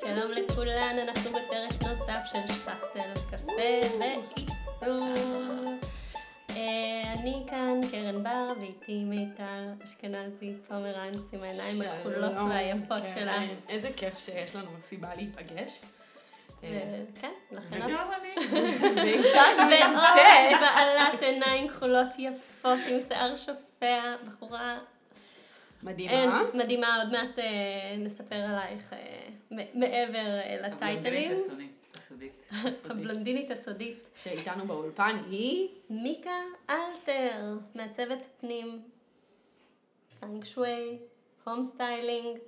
שלום לכולן, אנחנו בפרק נוסף של שפכטל קפה ועיצוב. אה, אני כאן קרן בר ואיתי מיטל אשכנזי פומרנץ עם העיניים הכחולות והיפות שלה. איזה כיף שיש לנו סיבה להיפגש. אה, כן, לכן וגם אני. ועוד. בעלת עיניים כחולות יפות עם שיער שופע, בחורה אין, מדהימה. מדהימה, עוד מעט אה, נספר עלייך אה, מ- מעבר אה, לטייטלים. הבלונדינית הסודית. הסודית. הבלונדינית הסודית. שאיתנו באולפן היא מיקה אלתר, מעצבת פנים, פאנג שווי, home styling.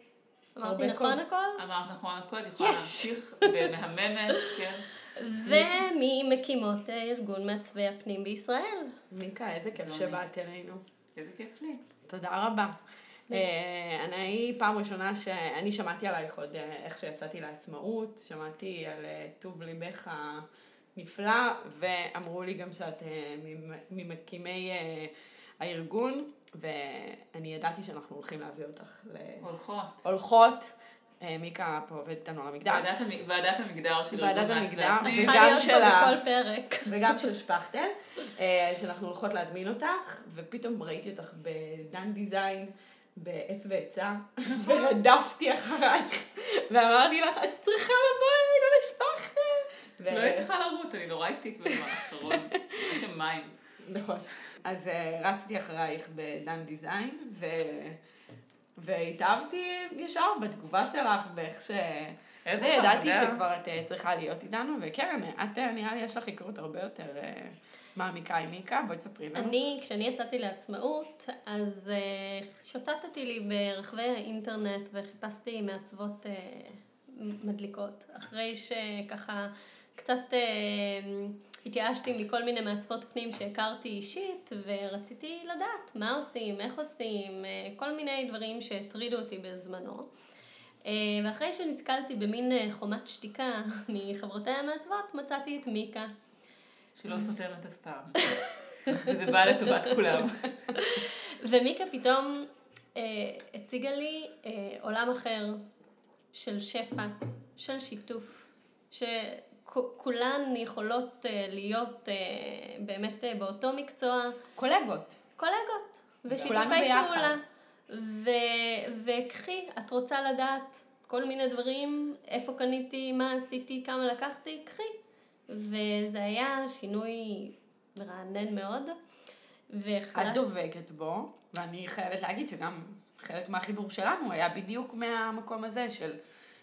אמרתי נכון. הכל? אמרת נכון הכל, את יכולה להמשיך במהממת, כן. וממקימות ארגון מעצבי הפנים בישראל. מיקה, איזה כיף שבאת אלינו. איזה כיף לי. תודה רבה. אה, אני פעם ראשונה שאני שמעתי עלייך עוד אה, איך שיצאתי לעצמאות, שמעתי על אה, טוב ליבך הנפלא, ואמרו לי גם שאת ממ- ממקימי הארגון, ואני ידעתי שאנחנו הולכים להביא אותך הולכות. להולכות. אה, מיקה פה עובדת איתנו על המגדר, ועדת המ- ועדת המגדר של ועדת ארגון המגדר. וגם של ה- בכל פרק. וגם של שפכטל, שאנחנו הולכות להזמין אותך, ופתאום ראיתי אותך בדן דיזיין, בעץ ועצה, ורדפתי אחרייך, ואמרתי לך, את צריכה לבוא אלינו לשפכטל. ו- לא הייתי צריכה לרוץ, אני נורא איטית בזמן האחרון. יש שם מים. נכון. אז אה, רצתי אחרייך בדן דיזיין, ו... והתאהבתי ישר בתגובה שלך, ואיך ש... איזה זה ידעתי חמודה. שכבר את אה, צריכה להיות איתנו, וקרן, את אה, נראה לי יש לך היכרות הרבה יותר אה, מעמיקה עם מיקה, בואי תספרי לנו. אני, כשאני יצאתי לעצמאות, אז uh, שוטטתי לי ברחבי האינטרנט וחיפשתי מעצבות uh, מדליקות. אחרי שככה קצת uh, התייאשתי מכל מיני מעצבות פנים שהכרתי אישית, ורציתי לדעת מה עושים, איך עושים, כל מיני דברים שהטרידו אותי בזמנו. ואחרי שנתקלתי במין חומת שתיקה מחברותיי המעצבות, מצאתי את מיקה. שלא סותמת אף פעם. וזה בא לטובת כולם. ומיקה פתאום אה, הציגה לי אה, עולם אחר של שפע, של שיתוף, שכולן יכולות אה, להיות אה, באמת אה, באותו מקצוע, קולגות. קולגות, ושיתופי ביחד. פעולה. ו- וקחי, את רוצה לדעת כל מיני דברים, איפה קניתי, מה עשיתי, כמה לקחתי, קחי. וזה היה שינוי מרענן מאוד. את והחלטתי... דובקת בו, ואני חייבת להגיד שגם חלק מהחיבור שלנו היה בדיוק מהמקום הזה של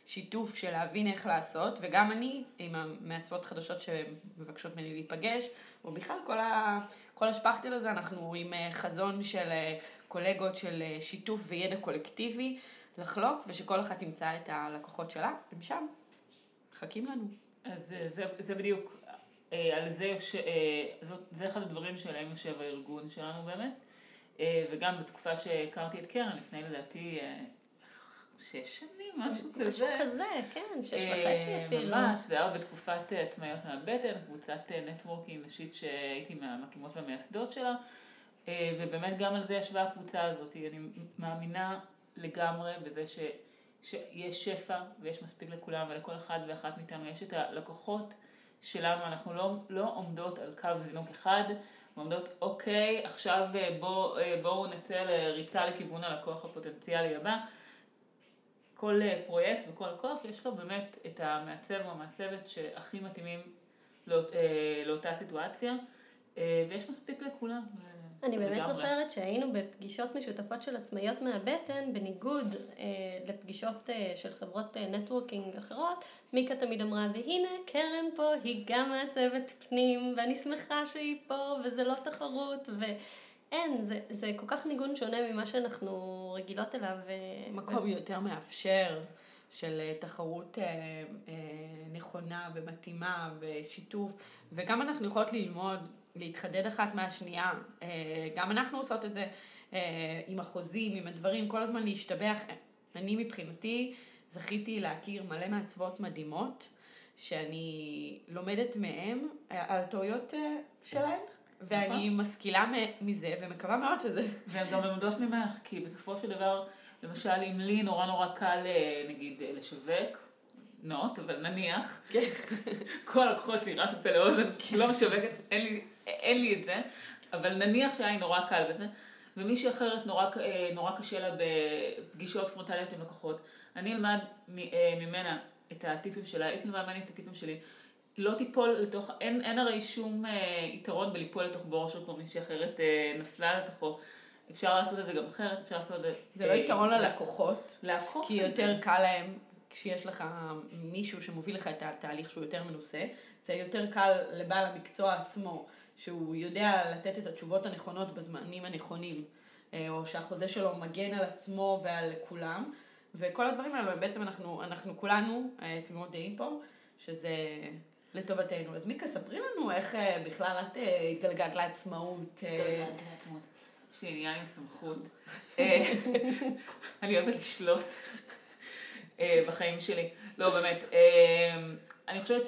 שיתוף, של להבין איך לעשות, וגם אני עם המעצבות חדשות שמבקשות ממני להיפגש, ובכלל כל, ה, כל השפכטל הזה, אנחנו עם אה, חזון של אה, קולגות של אה, שיתוף וידע קולקטיבי לחלוק, ושכל אחת תמצא את הלקוחות שלה, הם שם, מחכים לנו. אז אה, זה, זה בדיוק, אה, על זה, יוש- אה, זאת, זה אחד הדברים שעליהם יושב הארגון שלנו באמת. וגם בתקופה שהכרתי את קרן, לפני לדעתי שש שנים, משהו כזה. משהו כזה, כן, שש וחצי אפילו. ממש, זה היה בתקופת עצמאיות מהבטן, קבוצת נטוורקינג נשית שהייתי מהמקימות והמייסדות שלה, ובאמת גם על זה ישבה הקבוצה הזאת. אני מאמינה לגמרי בזה ש, שיש שפע ויש מספיק לכולם ולכל אחד ואחת מאיתנו יש את הלקוחות שלנו, אנחנו לא, לא עומדות על קו זינוק אחד, ועומדות, אוקיי, עכשיו אה, בוא, אה, בואו נצא לריצה לכיוון הלקוח הפוטנציאלי הבא. כל אה, פרויקט וכל לקוח יש לו באמת את המעצב או המעצבת שהכי מתאימים לאות, לאותה סיטואציה, ויש מספיק לכולם. אני באמת לגמרי. זוכרת שהיינו בפגישות משותפות של עצמאיות מהבטן, בניגוד אה, לפגישות אה, של חברות אה, נטוורקינג אחרות, מיקה תמיד אמרה, והנה קרן פה, היא גם מעצבת פנים, ואני שמחה שהיא פה, וזה לא תחרות, ואין, זה, זה כל כך ניגון שונה ממה שאנחנו רגילות אליו. אה, מקום יותר מאפשר של אה, תחרות אה, אה, נכונה ומתאימה ושיתוף, וגם אנחנו יכולות ללמוד, להתחדד אחת מהשנייה, אה, גם אנחנו עושות את זה אה, עם החוזים, עם הדברים, כל הזמן להשתבח. אני מבחינתי זכיתי להכיר מלא מעצבות מדהימות, שאני לומדת מהם אה, על טעויות אה, שלהם. ואני משכילה מזה, ומקווה מאוד שזה... והן גם לומדות ממך, כי בסופו של דבר, למשל, אם לי נורא נורא קל, נגיד, לשווק, נאות, אבל נניח, כן. כל הלקוחות שלי רק מפה לאוזן, לא משווקת, אין לי, אין לי את זה, אבל נניח שהיה לי נורא קל בזה, ומישהי אחרת נורא, אה, נורא קשה לה בפגישות פרונטליות עם לקוחות, אני אלמד אה, ממנה את הטיפים שלה, היא תלמד ממני את הטיפים שלי. לא תיפול לתוך, אין, אין הרי שום אה, יתרון בליפול לתוך בור של כל מישהי אחרת אה, נפלה לתוכו. אפשר לעשות את זה גם אחרת, אפשר לעשות את זה... זה לא אה, יתרון ללקוחות, כי יותר. קל להם, כשיש לך מישהו שמוביל לך את התהליך שהוא יותר מנוסה, זה יותר קל לבעל המקצוע עצמו, שהוא יודע לתת את התשובות הנכונות בזמנים הנכונים, אה, או שהחוזה שלו מגן על עצמו ועל כולם, וכל הדברים האלו, הם בעצם אנחנו, אנחנו כולנו אה, תמימות דעים פה, שזה לטובתנו. אז מיקה, ספרי לנו איך אה, בכלל את התגלגלת לעצמאות. אה, יש לי עניין עם סמכות. אני אוהבת לשלוט בחיים שלי. לא, באמת. אני חושבת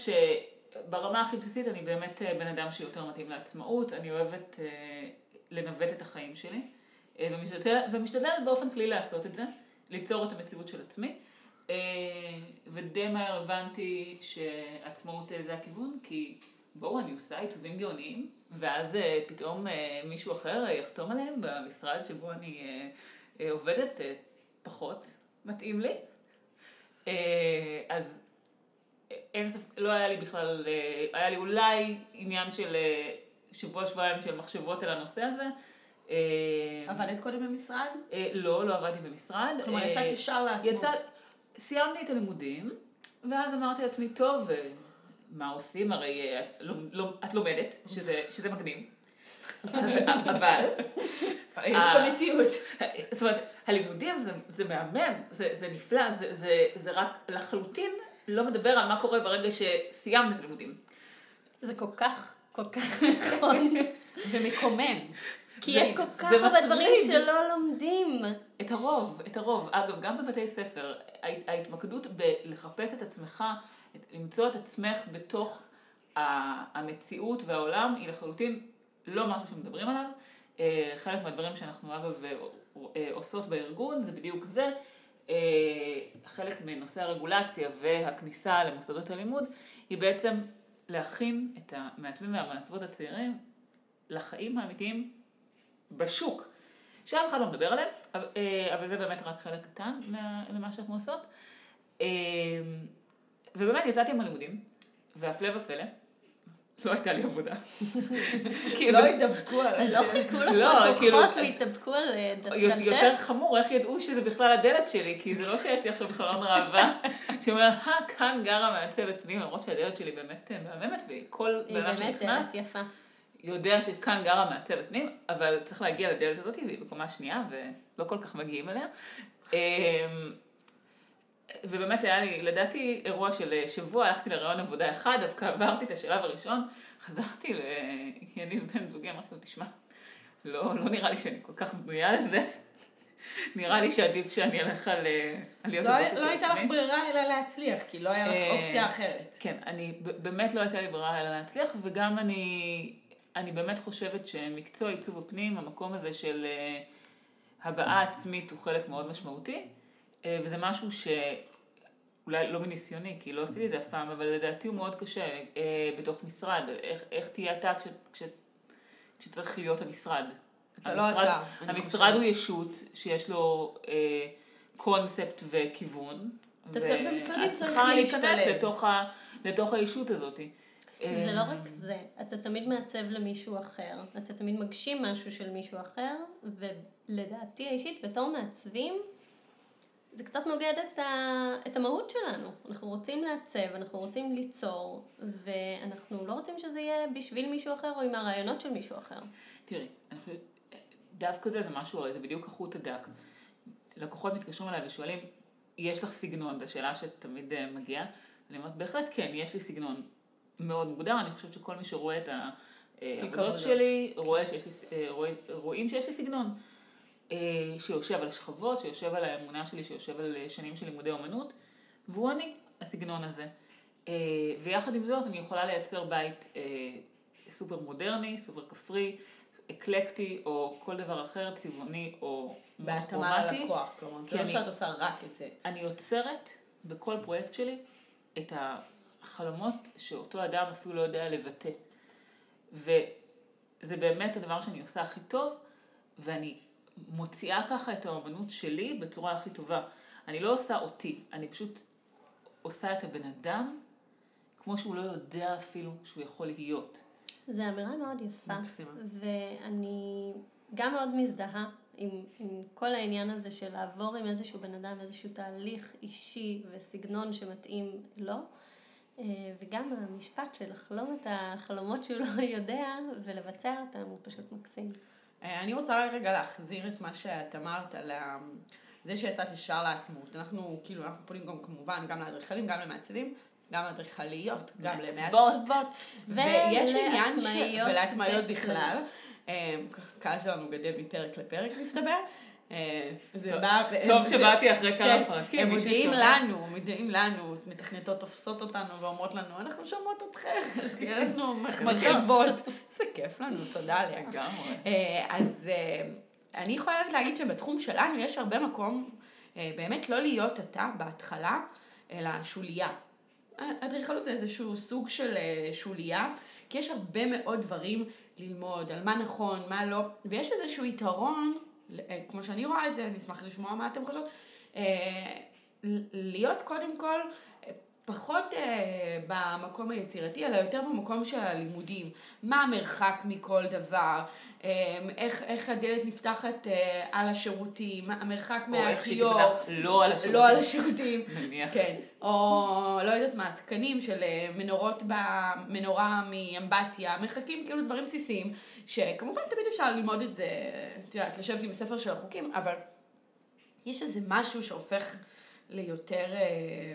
שברמה הכי בסיסית אני באמת אה, בן אדם שיותר מתאים לעצמאות. אני אוהבת אה, לנווט את החיים שלי, אה, ומשתדלת, ומשתדלת באופן כללי לעשות את זה, ליצור את המציאות של עצמי. ודי מהר הבנתי שעצמאות זה הכיוון, כי בואו, אני עושה עיצובים גאוניים, ואז פתאום מישהו אחר יחתום עליהם במשרד שבו אני עובדת, פחות מתאים לי. אז אין ספק, לא היה לי בכלל, אה, היה לי אולי עניין של אה, שבוע שבועיים של מחשבות על הנושא הזה. אה, עבדת קודם במשרד? אה, לא, לא עבדתי במשרד. כלומר, אה, יצאת ישר לעצמאות. יצא, סיימתי את הלימודים, ואז אמרתי לעצמי, טוב, אה, מה עושים? הרי אה, את, לומ- לומ- את לומדת, שזה, שזה מגניב. אבל, יש אה, את המציאות. זאת אומרת, הלימודים זה, זה מהמם, זה, זה נפלא, זה, זה, זה רק לחלוטין לא מדבר על מה קורה ברגע שסיימת את הלימודים. זה כל כך, כל כך נכון. ומקומם. כי יש כל כך הרבה דברים. שלא לומדים. את הרוב, את הרוב. אגב, גם בבתי ספר, ההת- ההתמקדות בלחפש את עצמך, למצוא את עצמך בתוך המציאות והעולם, היא לחלוטין לא משהו שמדברים עליו. אה, חלק מהדברים שאנחנו אגב אה, עושות בארגון זה בדיוק זה. אה, חלק מנושא הרגולציה והכניסה למוסדות הלימוד היא בעצם להכין את המעצבים והמעצבות הצעירים לחיים האמיתיים בשוק, שאף אחד לא מדבר עליהם, אבל, אה, זה באמת רק חלק קטן מה- ממה שאנחנו עושות. אה, ובאמת יצאתי עם הלימודים, והפלא ופלא, לא הייתה לי עבודה. כאילו, לא ידבקו עליי. לא חיכו לך לא, כאילו- לקוחות והתדפקו על אה, ד- י- יותר דלתך? חמור, איך ידעו שזה בכלל הדלת שלי, כי זה לא שיש לי עכשיו חלון ראווה, שאומר, אה, כאן גרה מעצבת פנים, למרות שהדלת שלי באמת אה, מהממת, וכל בן אדם באמת שנכנס. יודע שכאן גרה מעצבת פנים, אבל צריך להגיע לדלת הזאת, והיא בקומה שנייה, ולא כל כך מגיעים אליה. אמ, ובאמת היה לי, לדעתי, אירוע של אה, שבוע, הלכתי לרעיון עבודה אחד, דווקא עברתי את השלב הראשון, חזרתי ליניב בן זוגי, אמרתי לו, תשמע, לא, לא נראה לי שאני כל כך בנויה לזה. נראה לי שעדיף שאני אלך על, אה, על להיות לא הבוסית לא של הייתה לך עצמי. ברירה אלא להצליח, כי לא היה לך אה, אופציה אחרת. כן, אני באמת לא הייתה לי ברירה אלא להצליח, וגם אני, אני באמת חושבת שמקצוע עיצוב הפנים, המקום הזה של הבעה עצמית הוא חלק מאוד משמעותי, וזה משהו שאולי לא מניסיוני, כי לא עשיתי את זה אף פעם, אבל לדעתי הוא מאוד קשה אה, בתוך משרד. איך, איך תהיה אתה כש, כש, כשצריך להיות המשרד? אתה לא המשרד- אתה, אני המשרד. הוא ישות שיש לו אה, קונספט וכיוון. אתה צריך במשרדים, ואת צריך צריכה להיכנס להשתלב. לתוך, ה, לתוך הישות הזאת. זה לא רק זה, אתה תמיד מעצב למישהו אחר, אתה תמיד מגשים משהו של מישהו אחר, ולדעתי האישית, בתור מעצבים, זה קצת נוגד את, ה, את המהות שלנו. אנחנו רוצים לעצב, אנחנו רוצים ליצור, ואנחנו לא רוצים שזה יהיה בשביל מישהו אחר או עם הרעיונות של מישהו אחר. תראי, חושבת, דווקא זה זה משהו, זה בדיוק החוט הדק. לקוחות מתקשרים אליי ושואלים, יש לך סגנון? זו שאלה שתמיד אה, מגיעה. אני אומרת, בהחלט כן, יש לי סגנון מאוד מוגדר, אני חושבת שכל מי שרואה את העבודות עבודות. שלי, רואה שיש לי, אה, רואים שיש לי סגנון. אה, שיושב על השכבות, שיושב על האמונה שלי, שיושב על אה, שנים של לימודי אומנות, והוא אני, הסגנון הזה. אה, ויחד עם זאת אני יכולה לייצר בית סופר מודרני, סופר כפרי, אקלקטי, או כל דבר אחר, צבעוני או בהתאמה. ללקוח, כלומר, זה לא שאת עושה רק את זה. אני יוצרת בכל פרויקט שלי את החלומות שאותו אדם אפילו לא יודע לבטא. וזה באמת הדבר שאני עושה הכי טוב, ואני מוציאה ככה את האומנות שלי בצורה הכי טובה. אני לא עושה אותי, אני פשוט עושה את הבן אדם כמו שהוא לא יודע אפילו שהוא יכול להיות. זו אמירה מאוד יפה. מקסימה. ואני גם מאוד מזדהה עם, עם כל העניין הזה של לעבור עם איזשהו בן אדם, איזשהו תהליך אישי וסגנון שמתאים לו. אה, וגם המשפט של לחלום את החלומות שהוא לא יודע ולבצע אותם הוא פשוט מקסים. אה, אני רוצה רגע להחזיר את מה שאת אמרת על ה- זה שיצאת ישר לעצמאות. אנחנו, כאילו, אנחנו פונים גם כמובן גם לאדריכלים, גם למעצבים, גם לאדריכליות, גם מעצבות. למעצבות. ויש עניין ש... ולעצמאיות. בכלל. אה, הקהל שלנו גדל מפרק לפרק, מסתבר. אה, זה טוב- בא... טוב זה- שבאתי אחרי כמה כן, פרקים, הם מודיעים. לנו, מודיעים לנו, מתכנתות תופסות אותנו ואומרות לנו, אנחנו שומעות אתכם, אז כאילו אנחנו מרחיבות. זה כיף לנו, תודה עליה. לגמרי. אה, אז אה, אני חייבת להגיד שבתחום שלנו יש הרבה מקום באמת לא להיות אתה בהתחלה, אלא שוליה. אדריכלות זה איזשהו סוג של שוליה, כי יש הרבה מאוד דברים ללמוד על מה נכון, מה לא, ויש איזשהו יתרון, כמו שאני רואה את זה, אני אשמח לשמוע מה אתם חושבות, אה, להיות קודם כל אה, פחות אה, במקום היצירתי, אלא יותר במקום של הלימודים. מה המרחק מכל דבר, אה, איך, איך הדלת נפתחת אה, על השירותים, המרחק או איך מהכיור. תפתח לא על השירותים. לא על השירותים. נניח. כן. או לא יודעת מה, תקנים של אה, מנורות במנורה מאמבטיה, מחכים כאילו דברים בסיסיים, שכמובן תמיד אפשר ללמוד את זה, את יודעת, לשבת עם הספר של החוקים, אבל יש איזה משהו שהופך ליותר... אה,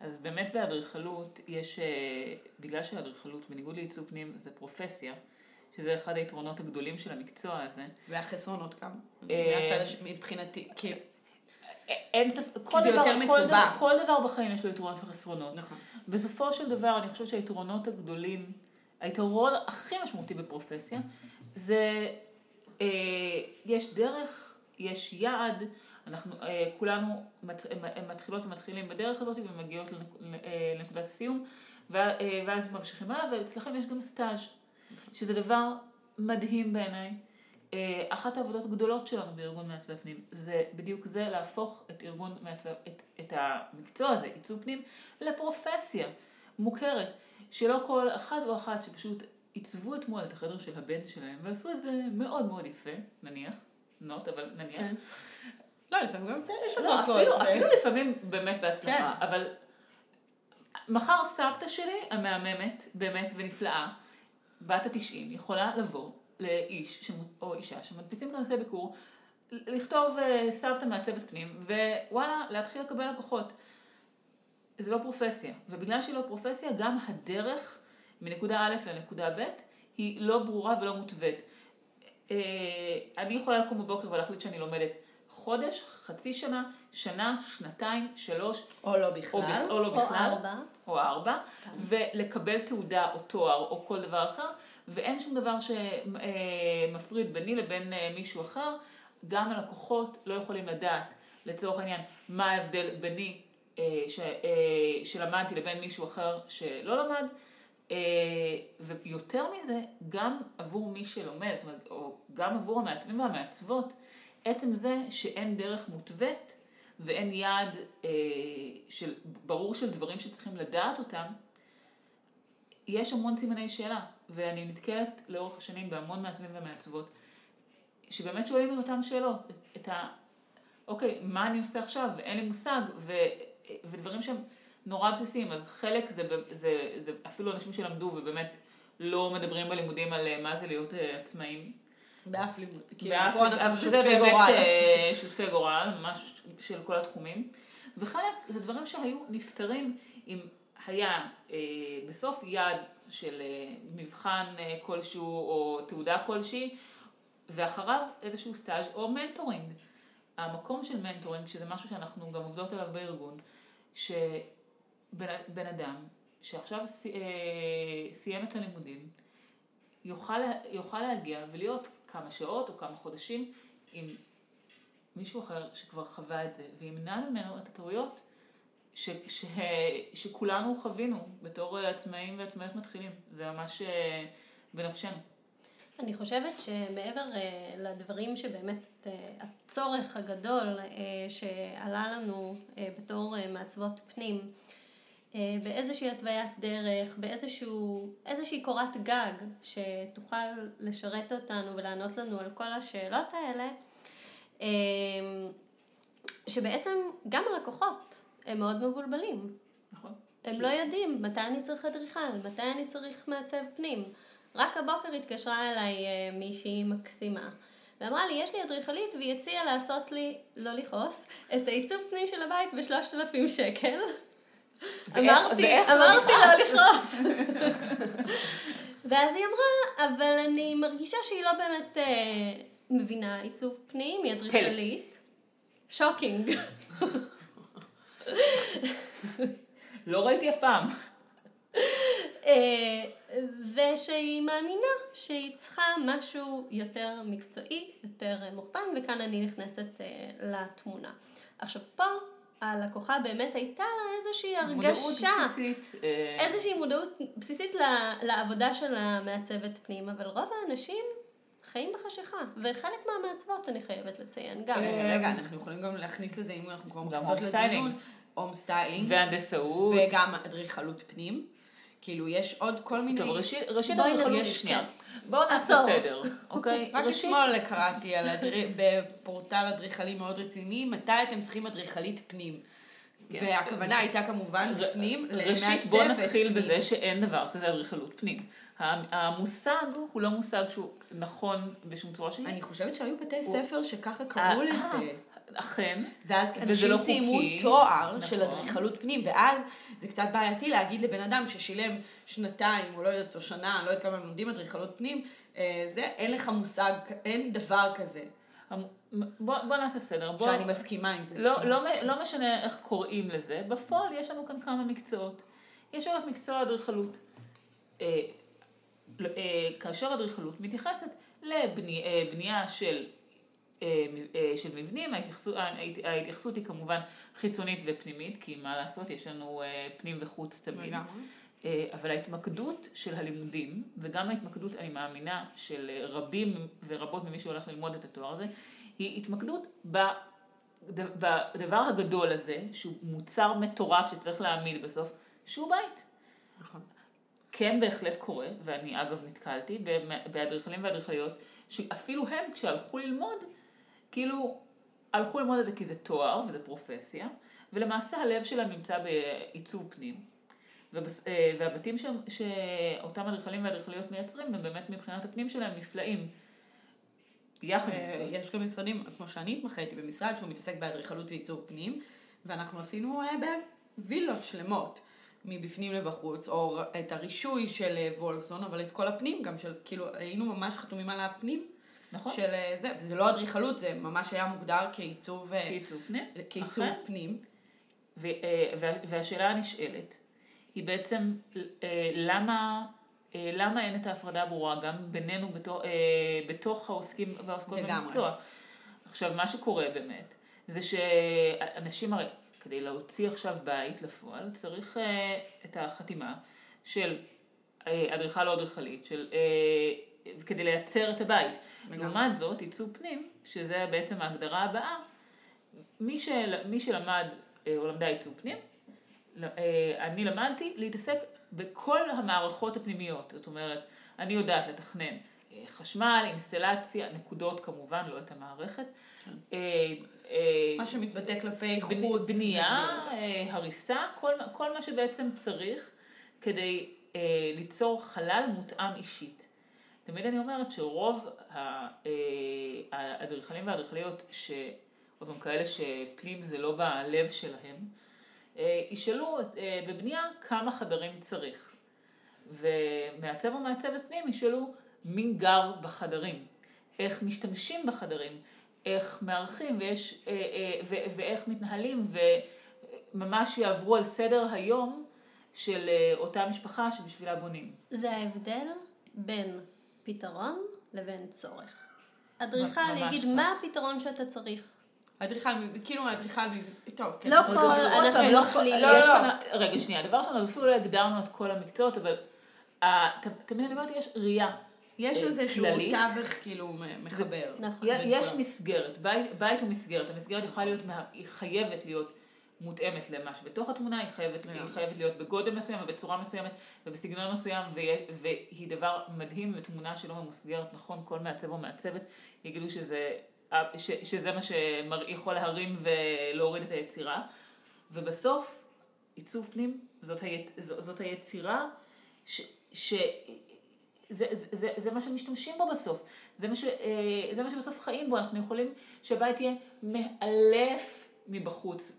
אז באמת באדריכלות יש, אה, בגלל שאדריכלות, בניגוד לעיצוב פנים, זה פרופסיה, שזה אחד היתרונות הגדולים של המקצוע הזה. והחסרונות גם, אה. מבחינתי, כי... אין ספק, כל דבר, כל. דבר, כל דבר בחיים יש לו יתרונות וחסרונות. נכון. בסופו של דבר, אני חושבת שהיתרונות הגדולים, היתרון הכי משמעותי בפרופסיה, זה, אה, יש דרך, יש יעד, אנחנו אה, כולנו מת, אה, מתחילות ומתחילים בדרך הזאת ומגיעות לנק, אה, לנקודת הסיום, אה, ואז ממשיכים הלאה, ואצלכם יש גם סטאז', שזה דבר מדהים בעיניי. אה, אחת העבודות הגדולות שלנו בארגון מעצבי הפנים זה בדיוק זה, להפוך את ארגון מעצבי, את, את המקצוע הזה, עיצוב פנים, לפרופסיה מוכרת, שלא כל אחד או אחת שפשוט עיצבו אתמול את החדר של הבן שלהם, ועשו את זה מאוד מאוד יפה, נניח, נוט, אבל נניח. כן. לא, לפעמים גם יש לא, אפילו, אפילו לפעמים באמת בהצלחה, כן. אבל מחר סבתא שלי, המהממת, באמת ונפלאה, בת התשעים, יכולה לבוא לאיש שמו- או אישה שמדפיסים כרטיסי ביקור, לכתוב אה, סבתא מעצבת פנים, ווואלה, להתחיל לקבל לקוחות. זה לא פרופסיה, ובגלל שהיא לא פרופסיה, גם הדרך מנקודה א' לנקודה ב' היא לא ברורה ולא מותווית. אה, אני יכולה לקום בבוקר ולהחליט שאני לומדת חודש, חצי שנה, שנה, שנתיים, שלוש, או לא או, בכלל. בכ- או לא או בכלל, ארבע. או ארבע, ולקבל תעודה או תואר או כל דבר אחר, ואין שום דבר שמפריד ביני לבין אה, מישהו אחר. גם הלקוחות לא יכולים לדעת, לצורך העניין, מה ההבדל ביני אה, ש, אה, שלמדתי לבין מישהו אחר שלא למד. אה, ויותר מזה, גם עבור מי שלומד, זאת אומרת, או גם עבור המעצבים והמעצבות, עצם זה שאין דרך מותווית ואין יעד אה, של, ברור של דברים שצריכים לדעת אותם, יש המון סימני שאלה, ואני נתקלת לאורך השנים בהמון מעצבים ומעצבות, שבאמת שואלים את אותן שאלות, את ה... אוקיי, מה אני עושה עכשיו? אין לי מושג, ו, ודברים שהם נורא בסיסיים, אז חלק זה, ב- זה, זה אפילו אנשים שלמדו ובאמת לא מדברים בלימודים על אה, מה זה להיות אה, עצמאים. באף לימוד. כאילו, פה אנחנו אבל שזה באמת. אה, שותפי גורל, ממש של כל התחומים. וחלק זה דברים שהיו נפתרים אם היה אה, בסוף יעד של אה, מבחן אה, כלשהו או תעודה כלשהי, ואחריו איזשהו סטאז' או mentoring. המקום של mentoring, שזה משהו שאנחנו גם עובדות עליו בארגון, שבן בן אדם שעכשיו סי- אה, סיים את הלימודים, יוכל, יוכל להגיע ולהיות כמה שעות או כמה חודשים עם מישהו אחר שכבר חווה את זה, וימנע ממנו את הטעויות ש, ש, שכולנו חווינו בתור עצמאים ועצמאיות מתחילים. זה ממש אה, בנפשנו. אני חושבת שמעבר אה, לדברים שבאמת אה, הצורך הגדול שעלה לנו בתור מעצבות פנים, באיזושהי התוויית דרך, באיזושהי קורת גג שתוכל לשרת אותנו ולענות לנו על כל השאלות האלה, שבעצם גם הלקוחות הם מאוד מבולבלים. נכון. הם לא יודעים מתי אני צריך אדריכל, מתי אני צריך מעצב פנים. רק הבוקר התקשרה אליי אה, מישהי מקסימה, ואמרה לי, יש לי אדריכלית והיא הציעה לעשות לי, לא לכעוס, את העיצוב פנים של הבית בשלושת אלפים שקל. אמרתי, אמרתי לא לכעוס. ואז היא אמרה, אבל אני מרגישה שהיא לא באמת אה, מבינה עיצוב פנים, היא אדריכלית. שוקינג. לא ראיתי אף פעם. אה, ושהיא מאמינה שהיא צריכה משהו יותר מקצועי, יותר מוכוון, וכאן אני נכנסת אה, לתמונה. עכשיו פה הלקוחה באמת הייתה לה איזושהי הרגשה, מודעות בסיסית, אה. איזושהי מודעות בסיסית לעבודה של המעצבת פנים, אבל רוב האנשים חיים בחשיכה, וחלק מהמעצבות אני חייבת לציין גם. רגע, אנחנו יכולים גם להכניס לזה, אם אנחנו כבר מכניסות לדיון, home styling. והנדסאות. וגם אדריכלות פנים. כאילו, יש עוד כל מיני... טוב, ראשית, ראשית אדריכלות, שנייה. בואו נעשה סדר, אוקיי? רק אתמול קראתי בפורטל אדריכלי מאוד רציני, מתי אתם צריכים אדריכלית פנים. כן. והכוונה הייתה כמובן בפנים, ראשית בואו נתחיל בזה שאין דבר כזה אדריכלות פנים. המושג הוא לא מושג שהוא נכון בשום צורה שהיא. אני חושבת שהיו בתי ספר שככה קראו לזה. אכן. ואז אנשים לא סיימו תואר נכון. של אדריכלות פנים, ואז זה קצת בעייתי להגיד לבן אדם ששילם שנתיים, או לא יודעת, או שנה, לא יודעת כמה הם לומדים אדריכלות פנים, אה, זה, אין לך מושג, אין דבר כזה. בוא, בוא נעשה סדר. בוא... שאני מסכימה עם זה. לא, לא, לא משנה איך קוראים לזה, בפועל יש לנו כאן כמה מקצועות. יש לנו את מקצוע האדריכלות. אה, אה, כאשר אדריכלות מתייחסת לבנייה של של מבנים, ההתייחסות, ההתייחסות היא כמובן חיצונית ופנימית, כי מה לעשות, יש לנו אה, פנים וחוץ תמיד. אבל ההתמקדות של הלימודים, וגם ההתמקדות, אני מאמינה, של רבים ורבות ממי שהולך ללמוד את התואר הזה, היא התמקדות בדבר הגדול הזה, שהוא מוצר מטורף שצריך להעמיד בסוף, שהוא בית. נכון. כן בהחלט קורה, ואני אגב נתקלתי באדריכלים ואדריכליות, שאפילו הם כשהלכו ללמוד, כאילו, הלכו ללמוד את זה כי זה תואר וזה פרופסיה, ולמעשה הלב שלהם נמצא בעיצוב פנים. אה, והבתים. שאותם אדריכלים ואדריכליות מייצרים, הם באמת מבחינת הפנים שלהם נפלאים. יחד עם אה, זה. יש גם משרדים, כמו שאני התמחיתי במשרד שהוא מתעסק באדריכלות ועיצוב פנים, ואנחנו עשינו אה, בווילות שלמות, מבפנים לבחוץ, או את הרישוי של וולפסון, אבל את כל הפנים גם, של, כאילו, היינו ממש חתומים על הפנים. נכון. של אה, זה, וזה לא אדריכלות, זה ממש היה מוגדר כעיצוב, אה, כעיצוב פנים. כעיצוב אחרי. פנים. ו, אה, והשאלה הנשאלת היא בעצם למה, למה אין את ההפרדה הברורה גם בינינו בתוך, בתוך העוסקים והעוסקות במקצוע. עכשיו, מה שקורה באמת, זה שאנשים הרי, כדי להוציא עכשיו בית לפועל, צריך את החתימה של אדריכל או אדריכלית, של, כדי לייצר את הבית. לעומת זאת, עיצוב פנים, שזה בעצם ההגדרה הבאה, מי, של, מי שלמד אה, או למדה עיצוב פנים, אה, אני למדתי להתעסק בכל המערכות הפנימיות. זאת אומרת, אני יודעת לתכנן אה, חשמל, אינסטלציה, נקודות כמובן, לא את המערכת. כן. מה שמתבטא כלפי חוץ. בנייה, הריסה, כל, כל מה שבעצם צריך כדי ליצור חלל מותאם אישית. תמיד אני אומרת שרוב אה, האדריכלים והאדריכליות, שעוד פעם כאלה שפנים זה לא בלב שלהם, אה, ישאלו אה, בבנייה כמה חדרים צריך. ומעצב או מעצבת פנים ישאלו מי גר בחדרים, איך משתמשים בחדרים, איך מארחים ויש, ואיך מתנהלים וממש יעברו על סדר היום של אותה משפחה שבשבילה בונים. זה ההבדל בין פתרון לבין צורך. אדריכל יגיד מה הפתרון שאתה צריך. אדריכל, כאילו אדריכל, טוב, כן. לא כל- עוד אנחנו פעם, לא כלילים. לא, לא. כאן- רגע, שנייה, דבר ראשון, אז אפילו לא הגדרנו את כל המקצועות, אבל אה, ת- תמיד אני אומרת, יש ראייה. יש אה, איזשהו. תווך כאילו מחבר. נכון. יש. מסגרת, בית, הוא מסגרת, המסגרת יכולה להיות, היא חייבת להיות מותאמת למה שבתוך התמונה, היא חייבת, לגמרי. היא חייבת להיות בגודל מסוים ובצורה מסוימת ובסגנון מסוים, ויה- והיא דבר מדהים ותמונה שלא ממוסגרת, נכון, כל מעצב או מעצבת יגידו שזה, ש, שזה מה שיכול להרים ולהוריד את היצירה, ובסוף עיצוב פנים זאת, היצ, זאת היצירה ש... ש זה, זה, זה, זה מה שמשתמשים בו בסוף, זה מה, ש, אה, זה מה שבסוף חיים בו, אנחנו יכולים שהבית יהיה מאלף מבחוץ,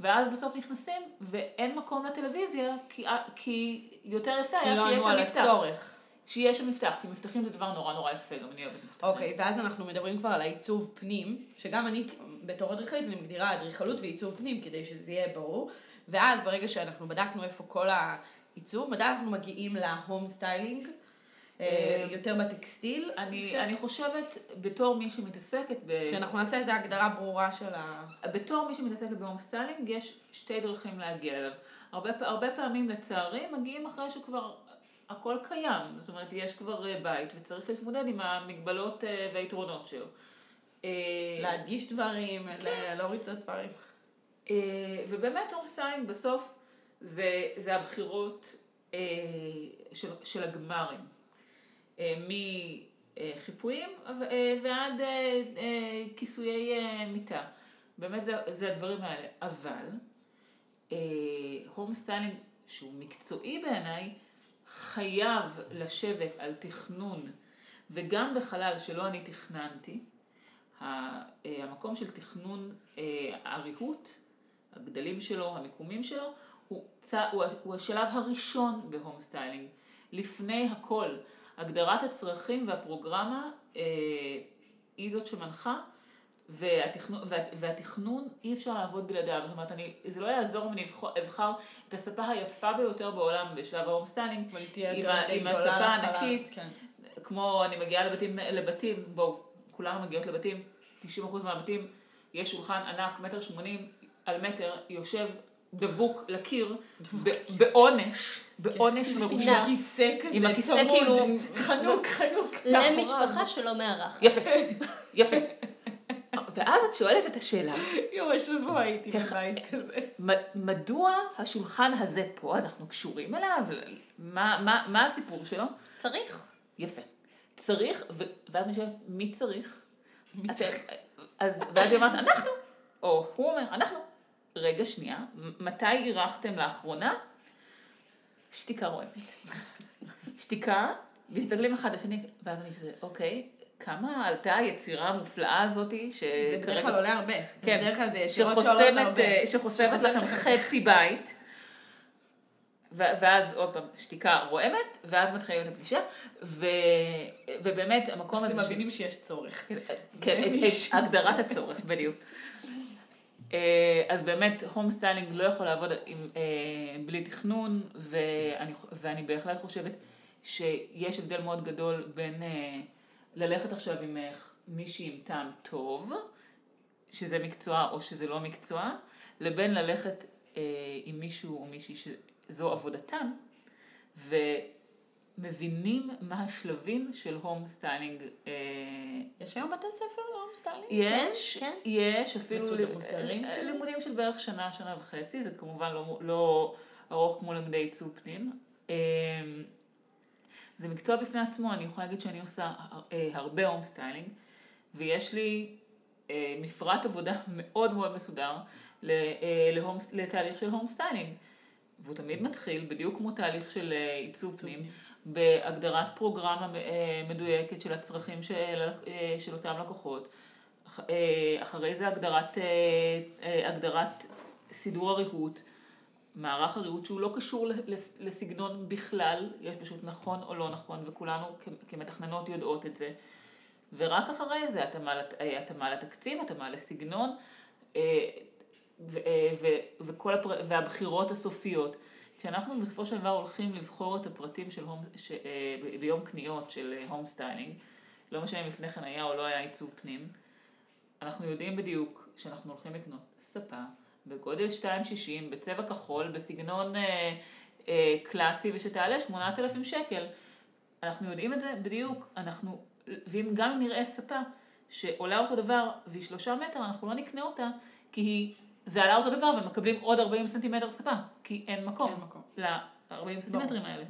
ואז בסוף נכנסים ואין מקום לטלוויזיה, כי, כי יותר יפה היה לא שיש שם מפתח. הצורך. שיהיה שם מפתח, כי מפתחים זה דבר נורא נורא יפה, גם אני אוהבת מפתחים. אוקיי, ואז אנחנו מדברים כבר על העיצוב פנים, שגם אני בתור אדריכלית אני מגדירה אדריכלות ועיצוב פנים כדי שזה יהיה ברור, ואז ברגע שאנחנו בדקנו איפה כל העיצוב, מתי אנחנו מגיעים ל home styling, אה, יותר בטקסטיל, אני, ש- אני חושבת, בתור מי שמתעסקת ב... שאנחנו נעשה איזו הגדרה ברורה של ה... בתור מי שמתעסקת ב home styling, יש שתי דרכים להגיע אליו. הרבה, הרבה פעמים, לצערי, מגיעים אחרי שכבר הכל קיים. זאת אומרת, יש כבר אה, בית, וצריך להתמודד עם המגבלות אה, והיתרונות שלו. אה, להדגיש דברים, ל- להוריד את הדברים. אה, ובאמת home styling בסוף זה, זה הבחירות אה, של, של הגמרים. אה, מחיפויים אה, ועד אה, כיסויי מיטה. באמת זה, זה הדברים האלה. אבל home styling, שהוא מקצועי בעיניי, חייב לשבת על תכנון, וגם בחלל שלא אני תכננתי, המקום של תכנון הריהוט, הגדלים שלו, המיקומים שלו, הוא, צ... הוא השלב הראשון ב home styling. לפני הכל, הגדרת הצרכים והפרוגרמה אה, היא זאת שמנחה, והתכנון, וה, והתכנון אי אפשר לעבוד בלעדיו. זאת אומרת, אני, זה לא יעזור אם אני אבחר, אבחר את הספה היפה ביותר בעולם בשלב ה home styling, עם, יותר ה, די עם הספה הענקית, כן. כמו אני מגיעה לבתים, לבתים, בואו, כולנו מגיעות לבתים, 90% מהבתים, יש שולחן ענק, מטר שמונים על מטר, יושב דבוק לקיר, בעונש, בעונש מרושע. עם כיסא כזה עם הכיסא צמוד, כאילו- חנוק, חנוק. למשפחה שלא מארחת. יפה, יפה. ואז את שואלת את השאלה, יואו, השבוע הייתי בבית כזה. מ- מדוע השולחן הזה פה, אנחנו קשורים אליו? מה, מה, מה הסיפור שלו? צריך. יפה. צריך, ו... ואז אני שואלת, מי צריך? אז, אז, ואז היא אומרת, אנחנו. או הוא אומר, אנחנו. רגע, שנייה, מתי אירחתם לאחרונה? שתיקה רועמת. שתיקה, מסתכלים אחד לשני, ואז אני כזה, אוקיי, כמה עלתה היצירה המופלאה הזאתי, שכרגע... זה בדרך כלל עולה הרבה. כן, בדרך כלל זה יצירות שעולות הרבה. אה, שחוסמת לכם. חצי בית, ואז עוד פעם שתיקה רועמת, ואז מתחילים את הפגישה, ו- ובאמת המקום אז הזה... הם ש- מבינים שיש צורך. כן. את הגדרת הצורך, בדיוק. אה, אז באמת, home styling לא יכול לעבוד עם, אה, בלי תכנון, ואני, ואני בהחלט חושבת שיש הבדל מאוד גדול בין אה, ללכת עכשיו עם אה, מישהי עם טעם טוב, שזה מקצוע או שזה לא מקצוע, לבין ללכת אה, עם מישהו או מישהי שזו עבודתם, ומבינים מה השלבים של home styling. אה, יש היום בתי ספר ל home styling? יש, כן. יש, אפילו ל- מוסדרים, אה, כאילו? לימודים של בערך שנה, שנה וחצי, זה כמובן לא, לא ארוך כמו לימודי עיצוב פנים. אה, זה מקצוע בפני עצמו, אני יכולה להגיד שאני עושה הרבה home styling, ויש לי מפרט עבודה מאוד מאוד מסודר לתהליך של home styling. והוא תמיד מתחיל, בדיוק כמו תהליך של עיצוב פנים, בהגדרת פרוגרמה אה, מדויקת של הצרכים של, אה, של אותם לקוחות. אה, אחרי זה הגדרת, הגדרת סידור הריהוט, מערך הריהוט שהוא לא קשור לסגנון בכלל, יש פשוט נכון או לא נכון, וכולנו כמתכננות יודעות את זה. ורק אחרי זה התאמה, לת- התאמה לתקציב, התאמה לסגנון, ו- ו- וכל הפר... והבחירות הסופיות. כשאנחנו בסופו של דבר הולכים לבחור את הפרטים של home, ש... אה, ביום קניות של אה, home styling, לא משנה אם לפני כן היה או לא היה עיצוב פנים, אנחנו יודעים בדיוק שאנחנו הולכים לקנות ספה בגודל 2.60, בצבע כחול, בסגנון אה, אה, קלאסי, ושתעלה 8,000 שקל. אנחנו יודעים את זה בדיוק, אנחנו, ואם גם נראה ספה שעולה אותו דבר והיא שלושה מטר, אנחנו לא נקנה אותה, כי היא, זה עלה אותו דבר ומקבלים עוד 40 סנטימטר ספה, כי אין מקום. אין מקום. ל-40 סנטימטרים האלה.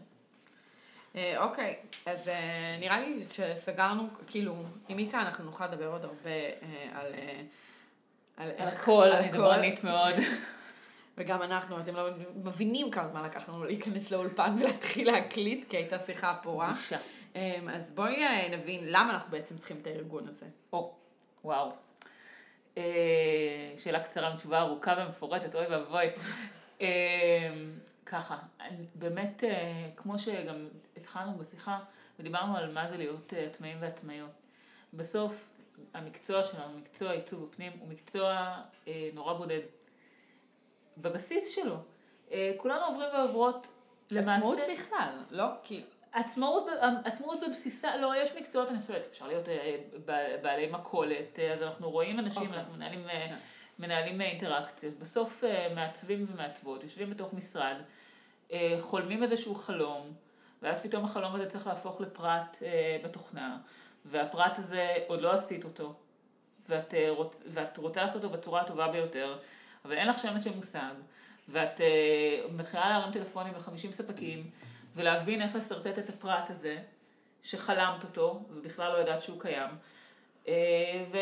אה, אוקיי, אז אה, נראה לי שסגרנו, כאילו, עם מיקה אנחנו נוכל לדבר עוד הרבה אה, על... על הכל, אני. דברנית מאוד. וגם אנחנו, אתם לא מבינים כמה זמן לקח לנו להיכנס לאולפן ולהתחיל להקליט, כי הייתה שיחה פורה. בושה. אז בואי נבין למה אנחנו בעצם צריכים את הארגון הזה. או, וואו. אה, שאלה קצרה מתשובה ארוכה ומפורטת, אוי ואבוי. אה, ככה, באמת, אה, כמו שגם התחלנו בשיחה, ודיברנו על מה זה להיות עצמאים ועצמאיות. בסוף, המקצוע שלנו, מקצוע עיצוב הפנים, הוא מקצוע נורא בודד. בבסיס שלו. כולנו עוברים ועוברות, למעשה... עצמאות בכלל, לא? כאילו, עצמאות, עצמאות בבסיסה, לא, יש מקצועות, אני חושבת, אפשר להיות אה, בעלי מכולת, אה, אז אנחנו רואים אנשים, אוקיי. אנחנו מנהלים, אה, כן. מנהלים אינטראקציות. בסוף מעצבים ומעצבות, יושבים בתוך משרד, חולמים איזשהו חלום, ואז פתאום החלום הזה צריך להפוך לפרט בתוכנה, והפרט הזה, עוד לא עשית אותו, ואת, רוצ, ואת רוצה לעשות אותו בצורה הטובה ביותר, אבל אין לך שמץ של מושג, ואת מתחילה להרים טלפונים ל-50 ספקים, ולהבין איך לשרטט את הפרט הזה, שחלמת אותו, ובכלל לא ידעת שהוא קיים. אה, ו...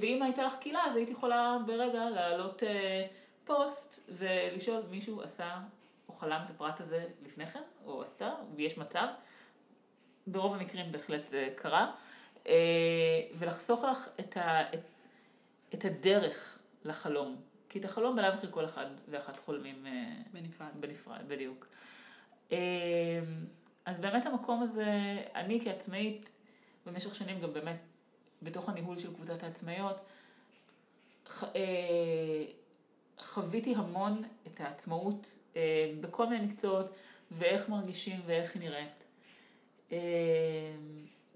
ואם הייתה לך קהילה, אז היית יכולה ברגע להעלות אה, פוסט ולשאול מישהו עשה או חלם את הפרט הזה לפני כן, או עשתה, ויש מצב. ברוב המקרים בהחלט זה קרה. אה, ולחסוך לך את, ה... את... את הדרך לחלום. כי את החלום בלאו הכי כל אחד ואחת חולמים בנפרד. בנפרד, בדיוק. אמ, אז באמת המקום הזה, אני כעצמאית, במשך שנים גם באמת, בתוך הניהול של קבוצת העצמאיות, אה, חוויתי המון את העצמאות אה, בכל מיני מקצועות, ואיך מרגישים ואיך היא נראית. אה,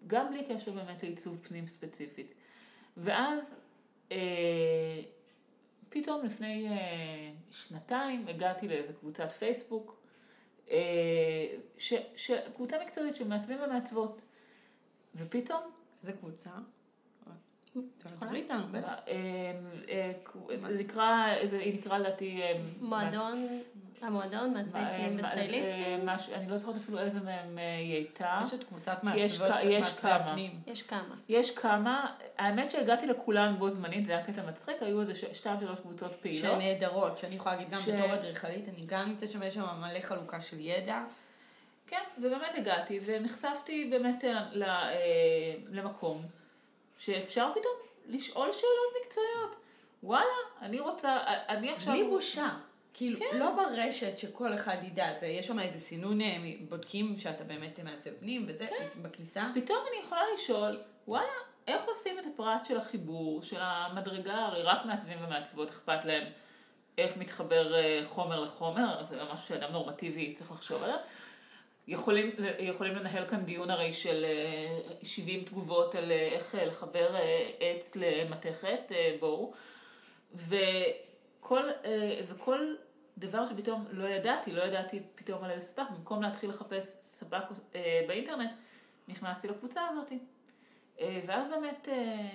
גם בלי קשר באמת לעיצוב פנים ספציפית. ואז אה, פתאום לפני אה, שנתיים הגעתי לאיזה קבוצת פייסבוק, ש, ש, קבוצה מקצועית של מעצבים ומעצבות. ופתאום, איזה קבוצה? איתנו, בטח. אה, אה, זה נקרא, זה, היא נקרא לדעתי... אה, מועדון, המועדון, מעצבי מה- פנים מה- וסטייליסטים. אה, מש- אני לא זוכרת אפילו איזה מהם אה, היא הייתה. יש את קבוצת מעצבות, מעצבי כמה. הפנים. יש כמה. יש כמה, האמת שהגעתי לכולן בו זמנית, זה היה קטע מצחיק, היו איזה שתיים שלוש קבוצות פעילות. שהן נהדרות, שאני יכולה להגיד גם בתור אדריכלית, אני גם נמצאת שם, יש שם מלא חלוקה של ידע. כן, ובאמת הגעתי, ונחשפתי באמת אה, אה, למקום שאפשר פתאום לשאול שאלות מקצועיות. וואלה, אני רוצה, אני עכשיו... בלי בושה. כאילו, כן. לא ברשת שכל אחד ידע, זה, יש שם איזה סינון, אה, בודקים שאתה באמת מעצב פנים, וזה, כן. בכניסה. פתאום אני יכולה לשאול, וואלה, איך עושים את הפרט של החיבור, של המדרגה, הרי רק מעצבים ומעצבות אכפת להם איך מתחבר אה, חומר לחומר, זה לא משהו שאדם נורמטיבי צריך לחשוב עליו. יכולים, יכולים לנהל כאן דיון הרי של אה, 70 תגובות על אה, איך אה, לחבר אה, עץ למתכת, אה, בואו. וכל, אה, וכל דבר שפתאום לא ידעתי, לא ידעתי פתאום על איזה ספק, במקום להתחיל לחפש ספק אה, באינטרנט, נכנסתי לקבוצה הזאת. אה, ואז באמת אה,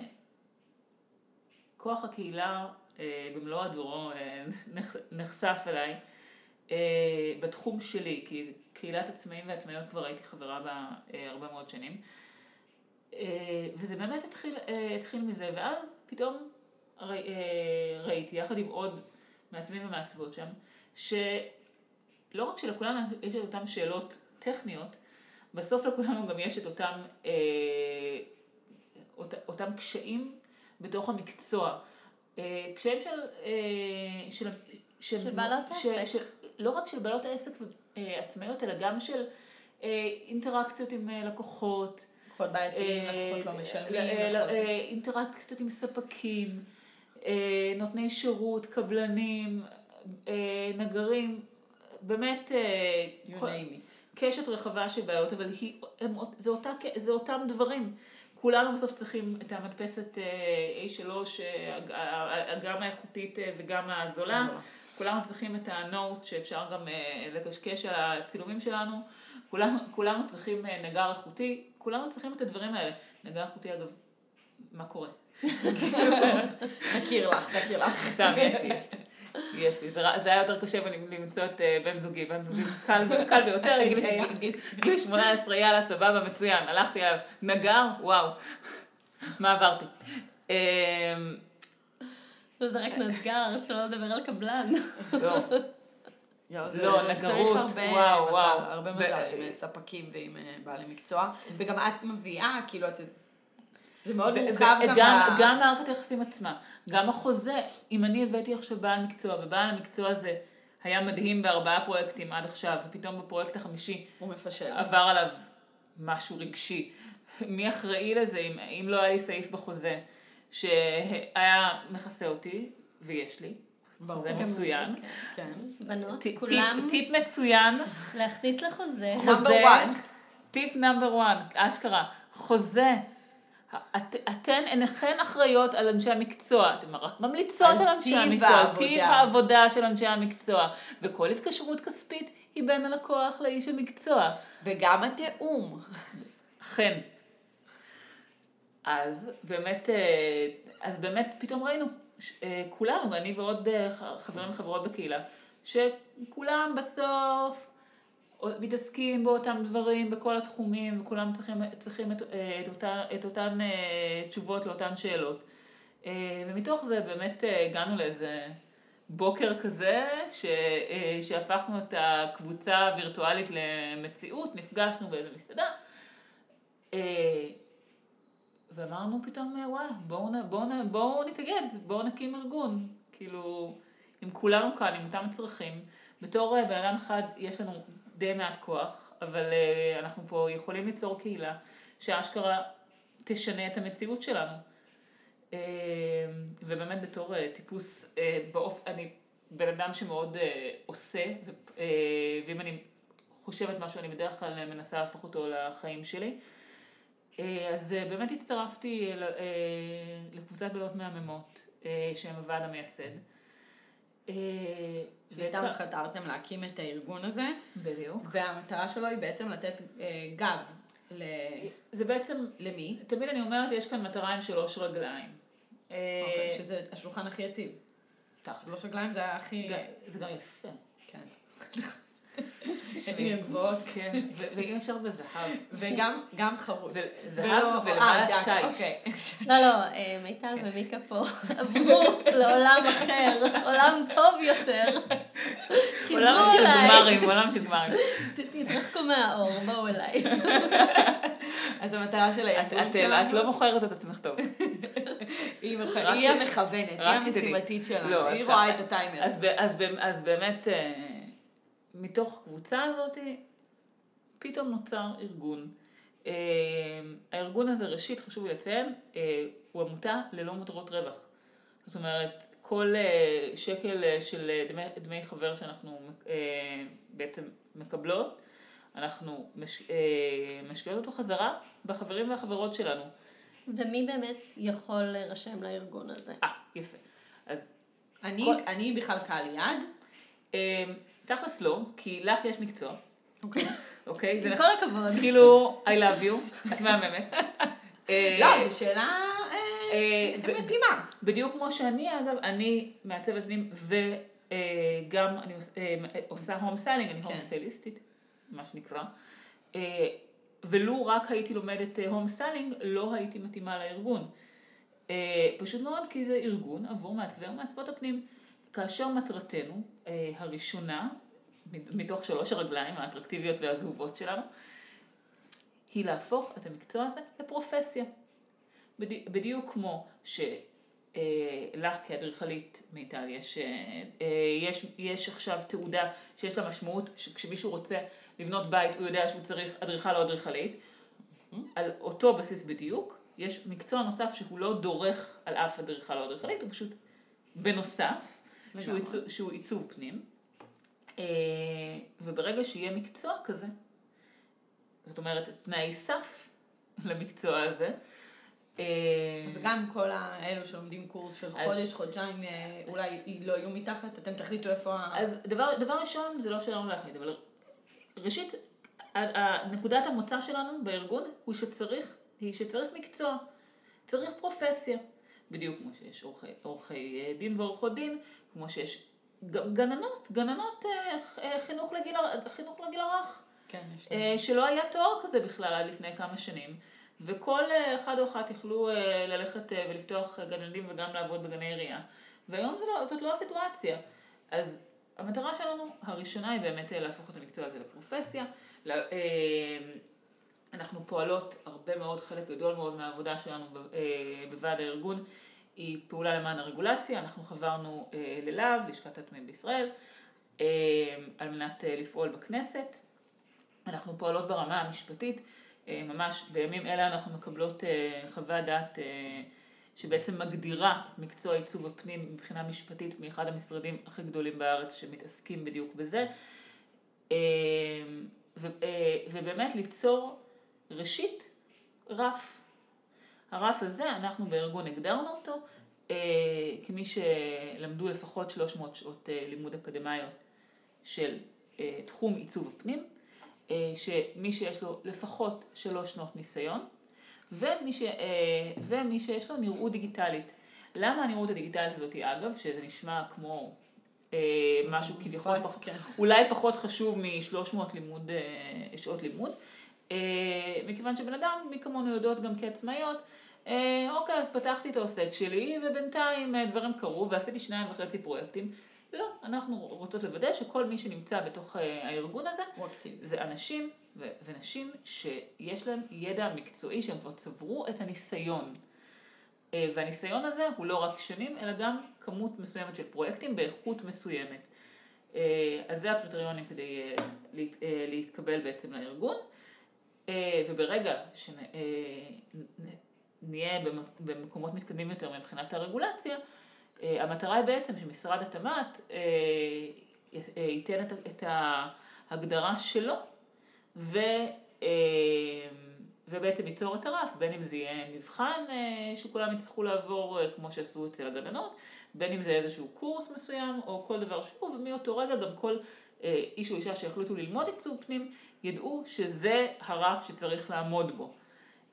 כוח הקהילה אה, במלוא הדורו אה, נחשף- אליי אה, בתחום שלי, כי קהילת עצמאים ועצמאיות כבר הייתי חברה בה אה, הרבה מאוד שנים. אה, וזה באמת התחיל, אה, התחיל מזה, ואז פתאום אה, ראיתי, יחד עם עוד מעצבים ומעצבות שם, שלא רק שלכולנו יש את אותן שאלות טכניות, בסוף לכולנו גם יש את אותם, אה, אות, אותם קשיים בתוך המקצוע. אה, קשיים של, אה, של, של בעלות עסק. של, לא רק של בעלות העסק ועצמאיות, אלא גם של אה, אינטראקציות עם אה, לקוחות. לקוחות בעייתיים, אה, לקוחות לא משלמים, אה, לקוחות. אה, אינטראקציות עם ספקים, אה, נותני שירות, קבלנים, אה, נגרים, באמת אה, you כל- name it. קשת רחבה של בעיות, אבל היא, הם, זה, אותה, זה אותם דברים. כולנו בסוף צריכים את המדפסת אה, A3, אה, הג- ה- ה- גם האיכותית אה, וגם הזולה. כולנו צריכים את הנוט שאפשר גם אה, לקשקש על הצילומים שלנו. כולנו, כולנו צריכים אה, נגר איכותי, כולנו צריכים את הדברים האלה. נגר איכותי אגב, מה קורה? נכיר לך, נכיר לך. סתם, יש לי, יש לי. יש לי, זה, היה יותר קשה למצוא את אה, בן זוגי, בן זוגי קל, קל ביותר, גיל, גיל, גיל, גיל 18, יאללה, סבבה, מצוין, הלכתי עליו, נגר, וואו, מה עברתי. אמ, לא, זה רק נדגר, שלא לדבר על קבלן. לא, לא, נגרות, צריך הרבה וואו, מזל, וואו. הרבה מזל עם ספקים ועם אה, בעלי מקצוע. וגם את מביאה, כאילו, את... זה מאוד ו- מורכב גם וגם ב- גם מערכת היחסים עצמה, גם החוזה, אם אני הבאתי עכשיו בעל מקצוע, ובעל המקצוע הזה היה מדהים בארבעה פרויקטים עד עכשיו, ופתאום בפרויקט החמישי הוא מפשל. עבר עליו משהו רגשי. מי אחראי לזה אם, אם לא היה לי סעיף בחוזה שהיה מכסה אותי, ויש לי. חוזה גם מצוין. כן. כן. בנות, טיפ, כולם טיפ מצוין, להכניס לחוזה. one. טיפ number one, אשכרה, חוזה. את, אתן אינכן אחראיות על אנשי המקצוע, אתן רק ממליצות על על אנשי המקצוע, העבודה. טיב העבודה של אנשי המקצוע, וכל התקשרות כספית היא בין הלקוח לאיש המקצוע. וגם התיאום. אכן. אז באמת, אה, אז באמת פתאום ראינו, אה, כולנו, אני ועוד אה, חברים וחברות בקהילה, שכולם בסוף מתעסקים באותם דברים, בכל התחומים, וכולם צריכים, צריכים את, אה, את, אותה, את אותן אה, תשובות לאותן שאלות. אה, ומתוך זה באמת הגענו לאיזה בוקר כזה, ש, שהפכנו את הקבוצה הווירטואלית למציאות, נפגשנו באיזה מסעדה. ואמרנו פתאום, וואלה, בואו, נ- בואו נתאגד, בואו נקים ארגון. כאילו, אם כולנו כאן, עם אותם צרכים, בתור בן אדם אחד יש לנו די מעט כוח, אבל אה, אנחנו פה יכולים ליצור קהילה שאשכרה תשנה את המציאות שלנו. אה, ובאמת בתור אה, טיפוס, אה, באופ... אני בן אדם שמאוד אה, עושה, ו... אה, ואם אני חושבת משהו, אני בדרך כלל מנסה להפוך אותו לחיים שלי. אה, אז אה, באמת הצטרפתי אה, לקבוצת בנות מהממות, שהם הוועד המייסד. אה, וכ- חתרתם להקים את הארגון הזה, בדיוק. והמטרה שלו היא בעצם לתת אה, גב ל... זה בעצם, למי? תמיד אני אומרת, יש כאן מטרה עם שלוש רגליים. אה, אוקיי, שזה השולחן הכי יציב. תכלס. שלוש רגליים זה הכי... זה- זה גם יפה. כן. עיניים גבוהות. כן, ואם אפשר בזהב. וגם גם חרוט. וזהב ולא- ולבעל אה, דק, השיש. אוקיי. לא, לא, אה, מיטל ומיקה פה עברו לעולם אחר, עולם טוב יותר. עולם של. גמרים, עולם של גמרים. תתרחקו מהאור, בואו אליי. אז המטרה של הארגון שלנו, את לא מוכרת את עצמך טוב. היא המכוונת, היא. המשימתית שלנו, לא, היא רואה. את הטיימר. אז באמת, אה, מתוך קבוצה הזאת, פתאום נוצר ארגון. אה, הארגון הזה, ראשית, חשוב לי לציין, אה, הוא עמותה ללא מטרות רווח. זאת אומרת, כל אה, שקל אה, של דמי, דמי חבר שאנחנו אה, בעצם מקבלות, אנחנו מש, אה, משקיעות אותו חזרה בחברים והחברות שלנו. ומי באמת יכול להירשם לארגון הזה? אה, יפה. אז אני כל- אני בכלל קהל יעד. אה, תכלס לא, כי לך יש מקצוע. אוקיי. אוקיי? עם כל הכבוד. כאילו, I love you, את מהממת. אה, לא, זו שאלה אה, אה, זה- מתאימה. בדיוק כמו שאני, אגב, אני מעצבת פנים, וגם אני עוש- אה, עושה home styling, אני home כן. סטייליסטית, מה שנקרא. אה, ולו רק הייתי לומדת home styling, לא הייתי מתאימה לארגון. אה, פשוט מאוד כי זה ארגון עבור מעצבי ומעצבות הפנים. כאשר מטרתנו אה, הראשונה, מתוך שלוש הרגליים האטרקטיביות והזהובות שלנו, היא להפוך את המקצוע הזה לפרופסיה. בדי, בדיוק כמו שלך כאדריכלית, מיטל, יש, אה, אה, יש, יש עכשיו תעודה שיש לה משמעות שכשמישהו רוצה לבנות בית הוא יודע שהוא צריך אדריכל או אדריכלית. על אותו בסיס בדיוק, יש מקצוע נוסף שהוא לא דורך על אף אדריכל או אדריכלית, הוא פשוט בנוסף, שהוא. עיצוב, שהוא עיצוב פנים. אה, וברגע שיהיה מקצוע כזה, זאת אומרת, תנאי סף למקצוע הזה, אה, אז גם כל האלו שלומדים קורס של אז- חודש, חודשיים, אה, אולי לא יהיו מתחת, אתם תחליטו איפה ה... אז דבר, דבר ראשון, זה לא שלנו להחליט, אבל ראשית, נקודת המוצא שלנו בארגון הוא שצריך, היא שצריך מקצוע, צריך פרופסיה. בדיוק כמו שיש עורכי, עורכי אה, דין ועורכות דין, כמו שיש גננות, גננות אה, אה, חינוך לגיל, חינוך לגיל הרך. כן, יש לי. שלא היה תואר כזה בכלל עד לפני כמה שנים, וכל אחד או אחת יכלו ללכת ולפתוח גן ילדים וגם לעבוד בגני עירייה, והיום זה לא, זאת לא הסיטואציה. אז המטרה שלנו הראשונה היא באמת להפוך את המקצוע הזה לפרופסיה. ל- אה, אנחנו פועלות הרבה מאוד, חלק גדול מאוד מהעבודה שלנו אה, בוועד הארגון היא פעולה למען הרגולציה, אנחנו חברנו אה, ללהב, לשכת הטמאים בישראל, אה, על מנת לפעול בכנסת. אנחנו פועלות ברמה המשפטית, ממש בימים אלה אנחנו מקבלות חוות דעת שבעצם מגדירה את מקצוע עיצוב הפנים מבחינה משפטית מאחד המשרדים הכי גדולים בארץ שמתעסקים בדיוק בזה. ובאמת ליצור ראשית רף. הרף הזה, אנחנו בארגון הגדרנו אותו אה, כמי שלמדו לפחות 300 שעות אה, לימוד אקדמיות של אה, תחום עיצוב הפנים, אה, שמי שיש לו לפחות שלוש שנות ניסיון, ומי, ש, אה, ומי שיש לו נראות דיגיטלית. למה הנראות הדיגיטלית הזאת, אגב, שזה נשמע כמו אה, משהו כביכול, פח, כן. אולי פחות חשוב מ-300 לימוד, אה, שעות לימוד, מכיוון שבן אדם, מי כמונו יודעות גם כעצמאיות, אה, אוקיי, אז פתחתי את העוסק שלי, ובינתיים אה, דברים קרו, ועשיתי שניים וחצי פרויקטים. לא, אנחנו רוצות לוודא שכל מי שנמצא בתוך אה, הארגון הזה. זה אנשים ו- ונשים שיש להם ידע מקצועי, שהם כבר צברו את הניסיון. אה, והניסיון הזה הוא לא רק שנים, אלא גם כמות מסוימת של פרויקטים באיכות מסוימת. אה, אז זה הקריטריונים כדי אה, להת- אה, להתקבל בעצם לארגון. אה, וברגע שנהיה במקומות מתקדמים יותר מבחינת הרגולציה, אה, המטרה היא בעצם שמשרד התמ"ת אה, אה, ייתן את ההגדרה שלו ו, אה, ובעצם ייצור את הרף, בין אם זה יהיה מבחן אה, שכולם יצטרכו לעבור אה, כמו שעשו אצל הגננות, בין אם זה איזשהו קורס מסוים או כל דבר שהוא, ומאותו רגע גם כל אה, איש או אישה שהחליטו ללמוד עיצוב פנים, ידעו שזה הרף שצריך לעמוד בו.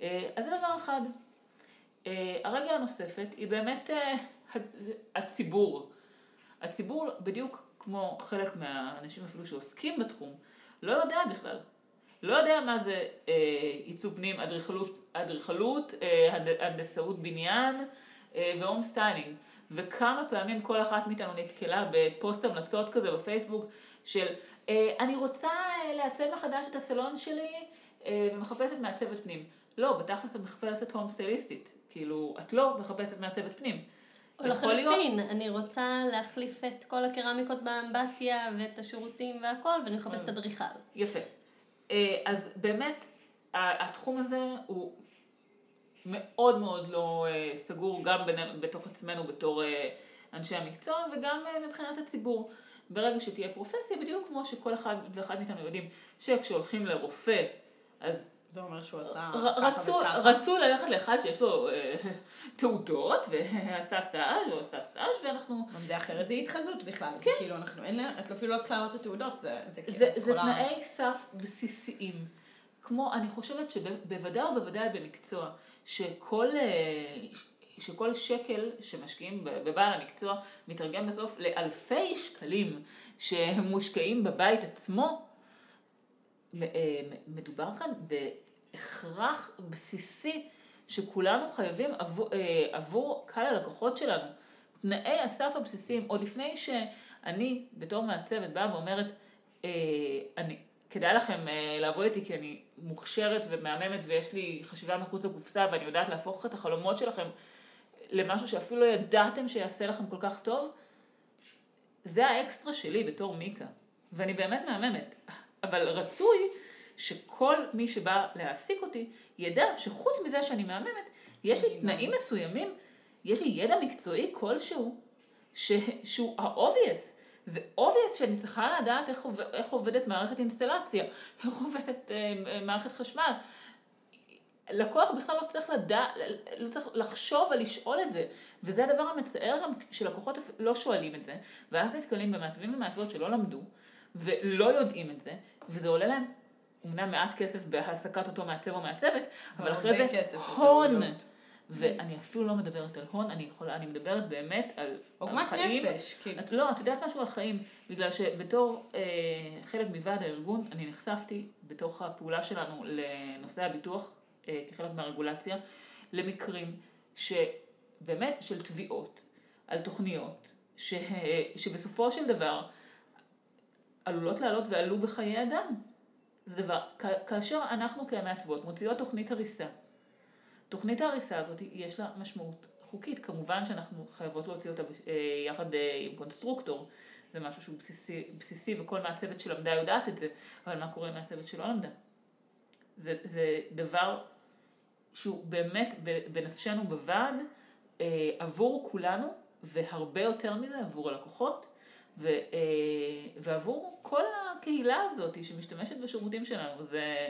אה, אז זה דבר אחד. אה, הרגל הנוספת היא באמת אה, הציבור. הציבור, בדיוק כמו חלק מהאנשים אפילו שעוסקים בתחום, לא יודע בכלל. לא יודע מה זה עיצוב פנים, אדריכלות, אדריכלות הנד- הנדסאות בניין ו home styling. וכמה פעמים כל אחת מאיתנו נתקלה בפוסט המלצות כזה בפייסבוק של אני רוצה אה, לעצב מחדש את הסלון שלי אה, ומחפשת מעצבת פנים. לא, בתכלס את מחפשת home סטייליסטית. כאילו, את לא מחפשת מעצבת פנים. או לחלופין, אני רוצה להחליף את כל הקרמיקות באמבטיה ואת השירותים והכל, ואני מחפשת אדריכל. יפה. אה, אז באמת, התחום הזה הוא מאוד מאוד לא אה, סגור, גם בין- בתוך עצמנו בתור אה, אנשי המקצוע, וגם אה, מבחינת הציבור. ברגע שתהיה פרופסיה, בדיוק כמו שכל אחד ואחד מאיתנו יודעים שכשהולכים לרופא, אז זה אומר שהוא עשה ככה וככה. רצו ללכת לאחד שיש לו אה, תעודות, ועשה סטאז' או עשה סטאז', ואנחנו... זה אחרת זה התחזות בכלל. כן. כאילו אנחנו, אין לה, את אפילו לא צריכה לראות את התעודות, זה, זה כאילו, זה, תנאי סף בסיסיים. כמו, אני חושבת שבוודאי ובוודאי במקצוע, שכל, אה, שכל שקל שמשקיעים בבעל המקצוע מתרגם בסוף לאלפי שקלים שמושקעים בבית עצמו, אה, מדובר כאן בהכרח בסיסי שכולנו חייבים עבור, אה, עבור קהל הלקוחות שלנו. תנאי הסף הבסיסיים, עוד לפני שאני בתור מעצבת באה ואומרת, אה, אני, כדאי לכם לעבוד איתי כי אני מוכשרת ומהממת ויש לי חשיבה מחוץ לקופסה ואני יודעת להפוך את החלומות שלכם למשהו שאפילו לא ידעתם שיעשה לכם כל כך טוב, זה האקסטרה שלי בתור מיקה, ואני באמת מהממת. אבל רצוי שכל מי שבא להעסיק אותי ידע שחוץ מזה שאני מהממת, יש לי תנאים מסוימים, יש לי ידע מקצועי כלשהו, ש... שהוא ה-obvious. זה obvious שאני צריכה לדעת איך, עובד, איך עובדת מערכת אינסטלציה, איך עובדת אה, מערכת חשמל. לקוח בכלל לא צריך לדע, לא צריך לחשוב על לשאול את זה. וזה הדבר המצער גם, שלקוחות לא שואלים את זה, ואז נתקלים במעצבים ומעצבות שלא למדו, ולא יודעים את זה, וזה עולה להם אמנם מעט כסף בהעסקת אותו מעצב או מעצבת, אבל אחרי זה הון. ואני אפילו לא מדברת על הון, אני יכולה, אני מדברת באמת על, על חיים. עוגמת נפש, כאילו. את, לא, את יודעת משהו על חיים, בגלל שבתור אה, חלק מוועד הארגון, אני נחשפתי בתוך הפעולה שלנו לנושא הביטוח, כחלק מהרגולציה, למקרים שבאמת של תביעות על תוכניות, ש, שבסופו של דבר עלולות לעלות ועלו בחיי אדם. זה דבר, כאשר אנחנו כמעצבות מוציאות תוכנית הריסה, תוכנית ההריסה הזאת יש לה משמעות חוקית, כמובן שאנחנו חייבות להוציא אותה אה, יחד אה, עם קונסטרוקטור, זה משהו שהוא בסיסי, בסיסי וכל מעצבת שלמדה יודעת את זה, אבל מה קורה עם מעצבת שלא למדה? זה, זה דבר שהוא באמת בנפשנו בוועד, אה, עבור כולנו, והרבה יותר מזה עבור הלקוחות, ו, ועבור כל הקהילה הזאת שמשתמשת בשירותים שלנו. זה,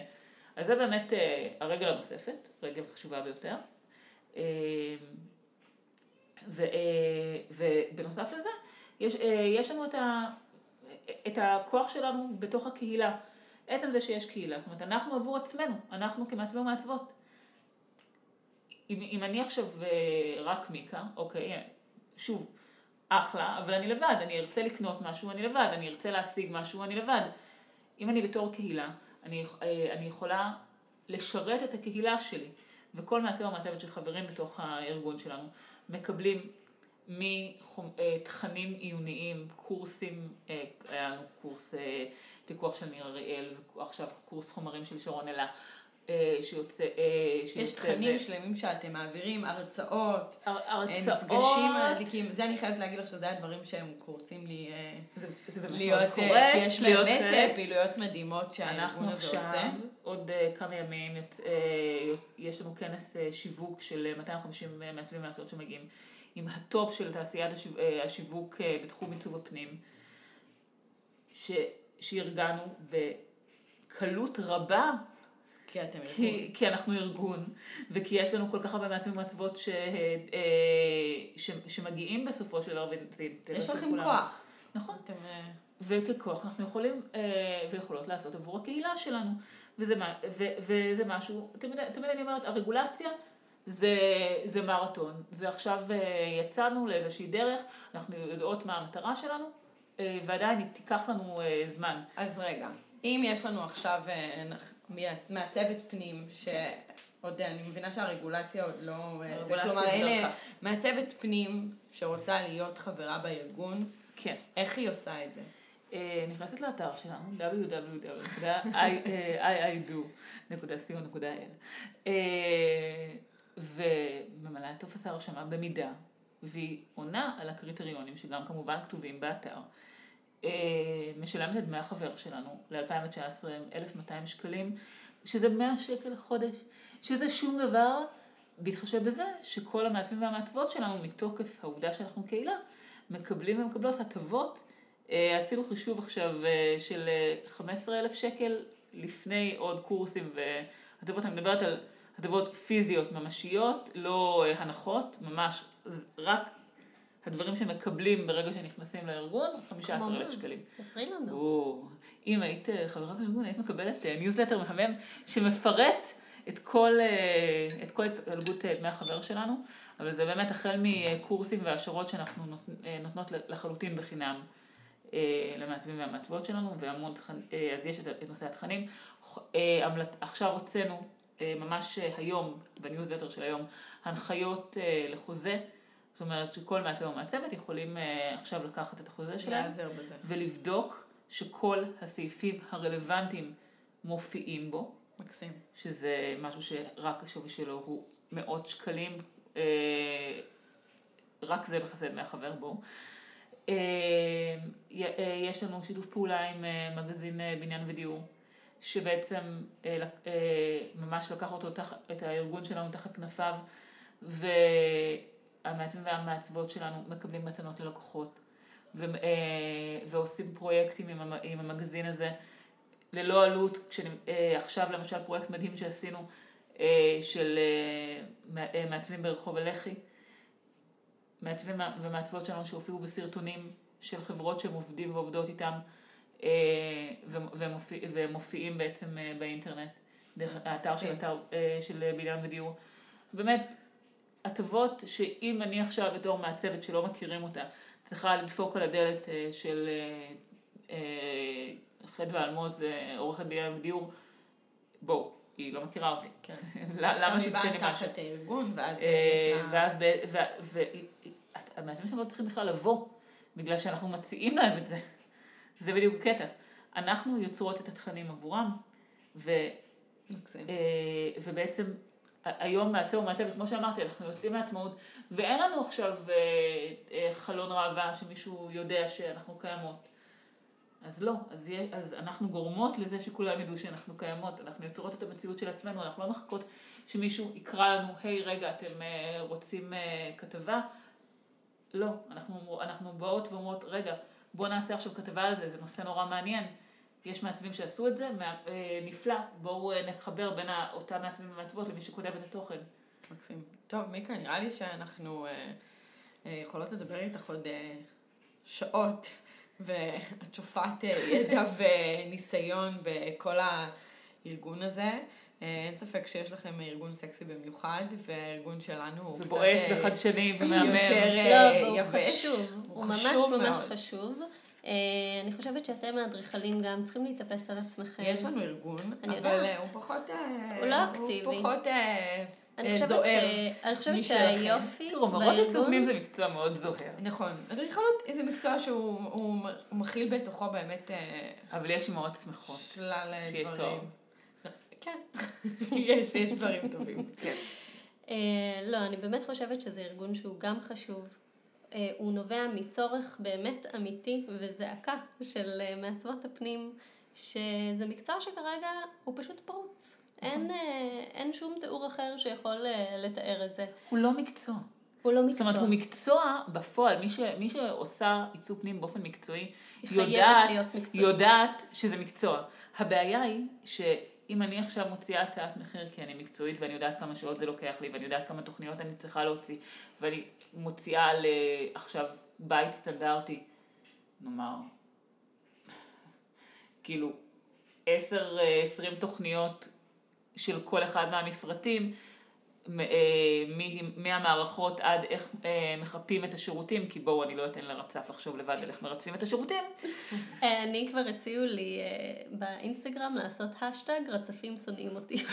אז זה באמת אה, הרגל הנוספת, רגל חשובה ביותר. אה, ו, אה, ובנוסף לזה, יש, יש לנו את, ה, את הכוח שלנו בתוך הקהילה. עצם זה שיש קהילה, זאת אומרת, אנחנו עבור עצמנו, אנחנו כמעצבי ומעצבות. אם, אם אני עכשיו רק מיקה, אוקיי, שוב, אחלה, אבל אני לבד, אני ארצה לקנות משהו, אני לבד, אני ארצה להשיג משהו, אני לבד. אם אני בתור קהילה, אני, אה, אני יכולה לשרת את הקהילה שלי, וכל מעצב או מעצבת של חברים בתוך הארגון שלנו מקבלים מתכנים עיוניים, קורסים, אה, היה לנו קורס אה, פיקוח של ניר אריאל, ועכשיו קורס חומרים של שרון אלה, אה, שיוצא... אה, יש תכנים ו... שלמים שאתם מעבירים, הרצאות, הרצאות, מפגשים מדליקים, זה אני חייבת להגיד לך שזה הדברים שהם קורצים לי זה, זה להיות, קורץ, כי יש באמת פעילויות מדהימות שהארגון הזה עושה. אנחנו עכשיו, עוד כמה ימים, יש לנו כנס שיווק של 250 מעצבים ומעצבות שמגיעים, עם הטופ של תעשיית השיווק בתחום עיצוב הפנים, שארגנו בקלות רבה כי אתם ארגון. כי, כי אנחנו ארגון, וכי יש לנו כל כך הרבה מעצבים ומעצבות ש, אה, ש, שמגיעים בסופו של דבר, וזה אינטרס של כולם. יש לכם כוח. נכון. אתם... אה, וככוח אנחנו יכולים אה, ויכולות לעשות עבור הקהילה שלנו. וזה, ו, וזה משהו, תמיד, תמיד אני אומרת, הרגולציה זה, זה מרתון. זה עכשיו יצאנו לאיזושהי דרך, אנחנו יודעות מה המטרה שלנו, ועדיין תיקח לנו זמן. אז רגע, אם יש לנו עכשיו מעצבת פנים, שעוד, אני מבינה שהרגולציה עוד לא... זה כלומר, הנה, מעצבת פנים שרוצה להיות חברה בארגון, כן. איך היא עושה את זה? אה, נכנסת לאתר שלנו, www.iido.co.il אה, וממלאה את טופס ההרשמה במידה, והיא עונה על הקריטריונים שגם כמובן כתובים באתר. אה, משלמת את דמי החבר שלנו ל-2019, 1,200 שקלים, שזה 100 שקל לחודש, שזה שום דבר, בהתחשב בזה שכל המעצבים והמעצבות שלנו, מתוקף העובדה שאנחנו קהילה, מקבלים ומקבלות הטבות. אה, עשינו חישוב עכשיו אה, של 15,000 שקל לפני עוד קורסים והטבות, אני מדברת על הטבות פיזיות ממשיות, לא הנחות, ממש רק הדברים שמקבלים ברגע שנכנסים לארגון, 15,000 שקלים. ספרי לנו. אם היית אה, חברה בארגון, היית מקבלת ניוזלטר אה, מהמם שמפרט את כל, אה, את כל התפלגות דמי החבר שלנו, אבל זה באמת החל מקורסים והעשרות שאנחנו נותנות לחלוטין בחינם. למעצבים והמעצבות שלנו, והמון תכנים, אז יש את נושא התכנים. עכשיו הוצאנו ממש היום, בניוזלטר של היום, הנחיות לחוזה. זאת אומרת שכל מעצב או מעצבת יכולים uh, עכשיו לקחת את החוזה שלהם ולבדוק שכל הסעיפים הרלוונטיים מופיעים בו. מקסים. שזה משהו שרק השווי שלו הוא מאות שקלים, uh, רק זה מכסה דמי החבר בו. Uh, יש לנו שיתוף פעולה עם מגזין בניין ודיור, שבעצם ממש לקח אותו, את הארגון שלנו תחת כנפיו, ו... המעצבים והמעצבות שלנו מקבלים מתנות ללקוחות, ו, אה, ועושים פרויקטים עם, עם המגזין הזה ללא עלות. אה, עכשיו למשל פרויקט מדהים שעשינו, אה, של מע- מעצבים ברחוב הלח"י, מעצבים ומעצבות שלנו שהופיעו בסרטונים של חברות שהם עובדים ועובדות איתם, ומופיע, ומופיעים בעצם באינטרנט, דרך האתר של. אתר, של בניין ודיור. באמת, הטבות שאם אני עכשיו בתור מעצבת שלא מכירים אותה, צריכה לדפוק על הדלת אה, של אה, אה, חדווה אלמוז, עורכת בניין ודיור, בואו, היא לא מכירה אותי. כן. למה עכשיו היא שתיתן לי באה משהו? תחת הארגון, ואז יש לה... ואז, ב- ו- ו- המעצבים שלנו לא צריכים בכלל לבוא, בגלל שאנחנו מציעים להם את זה. זה בדיוק הקטע. אנחנו יוצרות את התכנים עבורם, ו, מקסים. ובעצם היום מעצב או מעצבת, כמו שאמרתי, אנחנו יוצאים לעצמאות, ואין לנו עכשיו אה, אה, חלון ראווה שמישהו יודע שאנחנו קיימות. אז לא, אז, יהיה, אז אנחנו גורמות לזה שכולם ידעו שאנחנו קיימות, אנחנו יוצרות את המציאות של עצמנו, אנחנו לא מחכות שמישהו יקרא לנו, היי רגע, אתם אה, רוצים אה, כתבה? לא, אנחנו, אנחנו באות ואומרות, רגע, בואו נעשה עכשיו כתבה על זה, זה נושא נורא מעניין. יש מעצבים שעשו את זה, אה, נפלא, בואו אה, נחבר בין אותם מעצבים ומעצבות למי שכותב את התוכן. מקסים. טוב, מיקה, נראה לי שאנחנו אה, אה, יכולות לדבר איתך עוד אה, שעות, ואת שופעת ידע וניסיון בכל הארגון הזה. אין ספק שיש לכם ארגון סקסי במיוחד, והארגון שלנו הוא קצת... ובועט אה, וחדשני ומהמם. יותר לא, והוא יבש. חשוב. הוא ממש ממש. חשוב. אה, אני חושבת שאתם האדריכלים גם צריכים להתאפס על עצמכם. יש לנו ארגון, אבל יודעת. אה, הוא פחות... אה, הוא לא אקטיבי. הוא פחות אני חושבת זוהר. ש- אני חושבת. שהיופי תראו, מראש הצלמים זה מקצוע מאוד זוהר. נכון. אדריכלות זה מקצוע שהוא הוא הוא מכיל בתוכו באמת אבל יש אמהות שמחות. שלל אה, שיש דברים. תואר. כן, יש, יש דברים טובים. כן. לא, אני באמת חושבת שזה ארגון שהוא גם חשוב. אה, הוא נובע מצורך באמת אמיתי וזעקה של אה, מעצבות הפנים, שזה מקצוע שכרגע הוא פשוט פרוץ. אין, אה, אין שום תיאור אחר שיכול לתאר את זה. הוא לא מקצוע. הוא לא זאת מקצוע. אומרת, הוא מקצוע בפועל, מי, ש, מי שעושה עיצוב פנים באופן מקצועי, יודעת. יודעת שזה מקצוע. הבעיה היא שאם אני עכשיו מוציאה הצעת מחיר כי אני מקצועית ואני יודעת כמה שעות זה לוקח לי ואני יודעת כמה תוכניות אני צריכה להוציא ואני מוציאה על עכשיו בית סטנדרטי, נאמר, כאילו עשר, אה, עשרים תוכניות של כל אחד מהמפרטים, מהמערכות עד איך אה, מחפים את השירותים, כי בואו, אני לא אתן לרצף לחשוב לבד על איך מרצפים את השירותים. אה, אני כבר הציעו לי אה, באינסטגרם לעשות השטג רצפים שונאים אותי.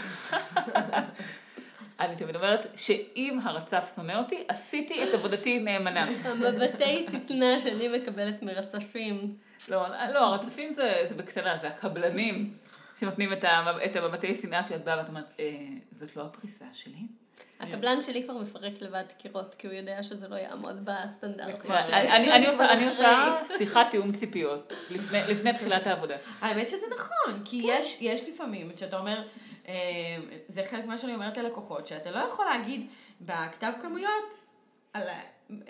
אני תמיד אומרת שאם הרצף שונא אותי, עשיתי את עבודתי נאמנה. המבטי שטנה שאני מקבלת מרצפים. לא, לא, הרצפים זה, זה בקטנה, זה הקבלנים שנותנים את, המב... את המבטי שנאה כשאת באה ואת אומרת, אה, זאת לא הפריסה שלי. הקבלן שלי כבר מפרק לבד קירות, כי הוא יודע שזה לא יעמוד בסטנדרט. ש- אני, אני, אני, עושה, שיחת תיאום ציפיות לפני, תחילת העבודה. האמת שזה נכון, כי יש, יש לפעמים שאתה אומר, אה, זה חלק ממה שאני אומרת ללקוחות, שאתה לא יכול להגיד בכתב כמויות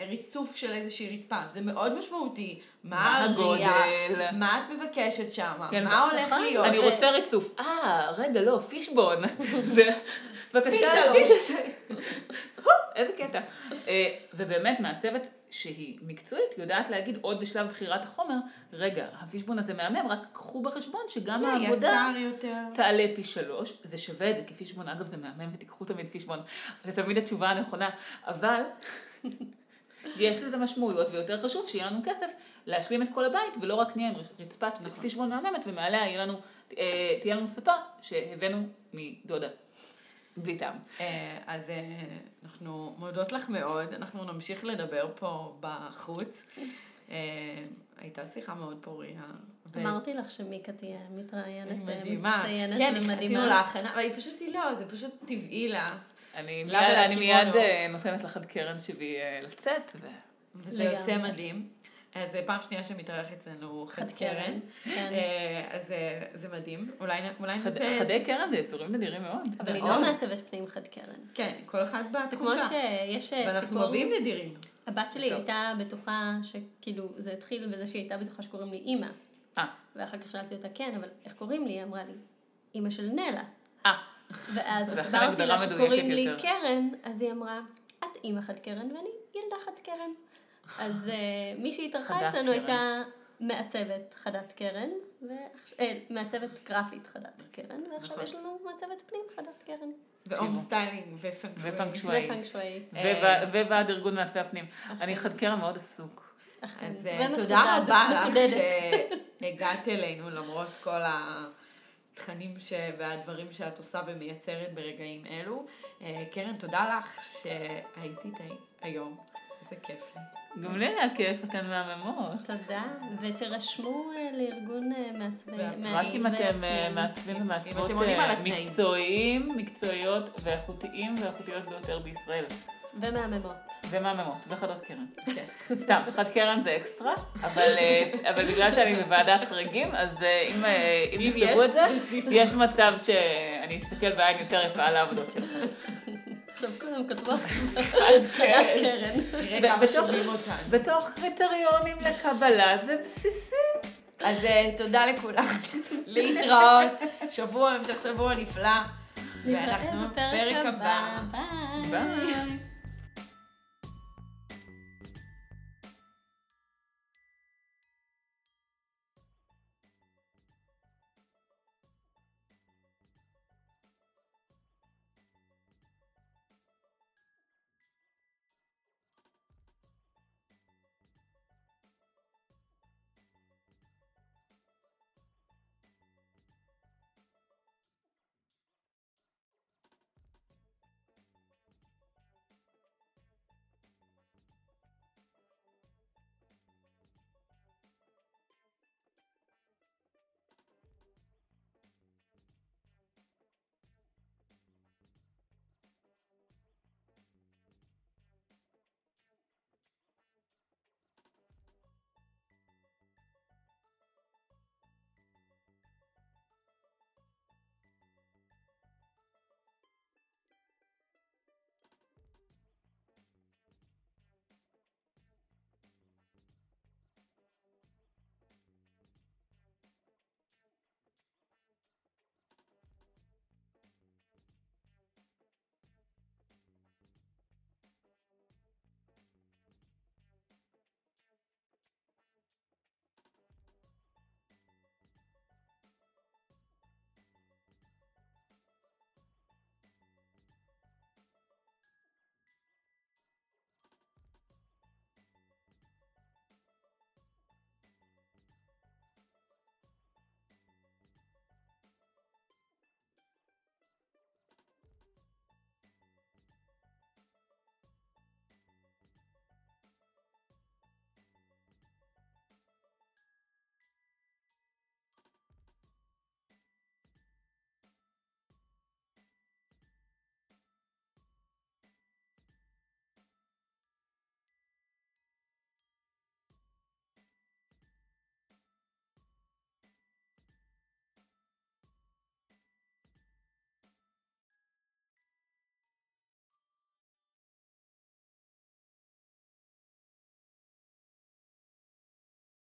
ריצוף של איזושהי רצפה, זה מאוד משמעותי, מה הגודל? מה את מבקשת שם, כן, מה הולך נכון. להיות. אני רוצה ריצוף. אה, רגע, לא, פישבון. בבקשה, פי פיש... איזה קטע. אה, ובאמת, מעצבת שהיא מקצועית יודעת להגיד עוד בשלב בחירת החומר, רגע, הפישבון הזה מהמם, רק קחו בחשבון שגם העבודה. תעלה פי שלוש, זה שווה את זה, כי פישבון, אגב, זה מהמם ותיקחו תמיד פישבון, זה תמיד התשובה הנכונה, אבל יש לזה משמעויות, ויותר חשוב שיהיה לנו כסף להשלים את כל הבית, ולא רק נהיה עם רצפת פישבון מהממת, ומעליה יהיה לנו, אה, תהיה לנו ספה שהבאנו מדודה, בלי טעם. אה, אז אה, אנחנו מודות לך מאוד, אנחנו נמשיך לדבר פה בחוץ. אה, הייתה שיחה מאוד פוריה. אמרתי לך שמיקה תהיה מתראיינת היא אה, מדהימה. מצטיינת כן, עשינו ומדהימה. להכנה, אבל היא פשוט, היא לא, זה פשוט טבעי לה. אני מיד. מיד אה, נותנת לך עד קרן שבי אה, לצאת, לגמרי. יוצא מדהים. אז זה פעם שנייה שמתארח אצלנו חד קרן. כן. אה, אז אה, זה מדהים. אולי נ- אולי חד- נעשה... חדי קרן זה יצורים נדירים מאוד. אבל היא. לא מעצבת פנים חד קרן. כן, כל אחד זה בתחום כמו שלה. שיש אה, ואנחנו סיפור, אוהבים נדירים. הבת שלי טוב. הייתה בטוחה שכאילו זה התחיל בזה שהיא הייתה בטוחה שקוראים לי אימא. אה, ואחר כך שאלתי אותה כן, אבל איך קוראים לי? היא אמרה לי, אימא של נלה. אה, ואז הסברתי לה שקוראים לי יותר. קרן, אז היא אמרה, את אימא חד קרן ואני ילדה חד קרן. אז אה, מי שהתארחה אצלנו. הייתה מעצבת חדת קרן, אה, מעצבת גרפית חדת קרן, ועכשיו נכון. יש לנו מעצבת פנים חדת קרן. ו home styling ופנג ופנג שווי. שווי. ופנג שווי. וו- וועד ארגון מעצבי הפנים. אני חד קרן מאוד עסוק. אז אה, תודה רבה לך. שהגעת אלינו למרות כל התכנים ש... והדברים שאת עושה ומייצרת ברגעים אלו. אה, קרן, תודה לך שהיית איתי היום. איזה כיף לי. גם לי היה כיף, אתן מהממות. תודה, ותירשמו אה, לארגון אה, מעצבי... והפנים. רק אם אתם. מעצבים ומעצבות. מקצועיים, מקצועיות ואיכותיים ואיכותיות ביותר בישראל. ומהממות. ומהממות, וחדות קרן. כן. סתם, חד קרן זה אקסטרה, אבל, אה, אבל בגלל שאני בוועדת חריגים, אז אה, אם, אה, אם אם תכתבו יש, את זה. יש מצב שאני אסתכל בעין יותר יפה על העבודות שלכם. עכשיו כולם כתבו חיית קרן. כמה בתוך- שומעים אותנו. בתוך קריטריונים לקבלה זה בסיסי. אז תודה לכולם. להתראות. שבוע, המשך שבוע נפלא. ואנחנו בפרק הבא. ביי.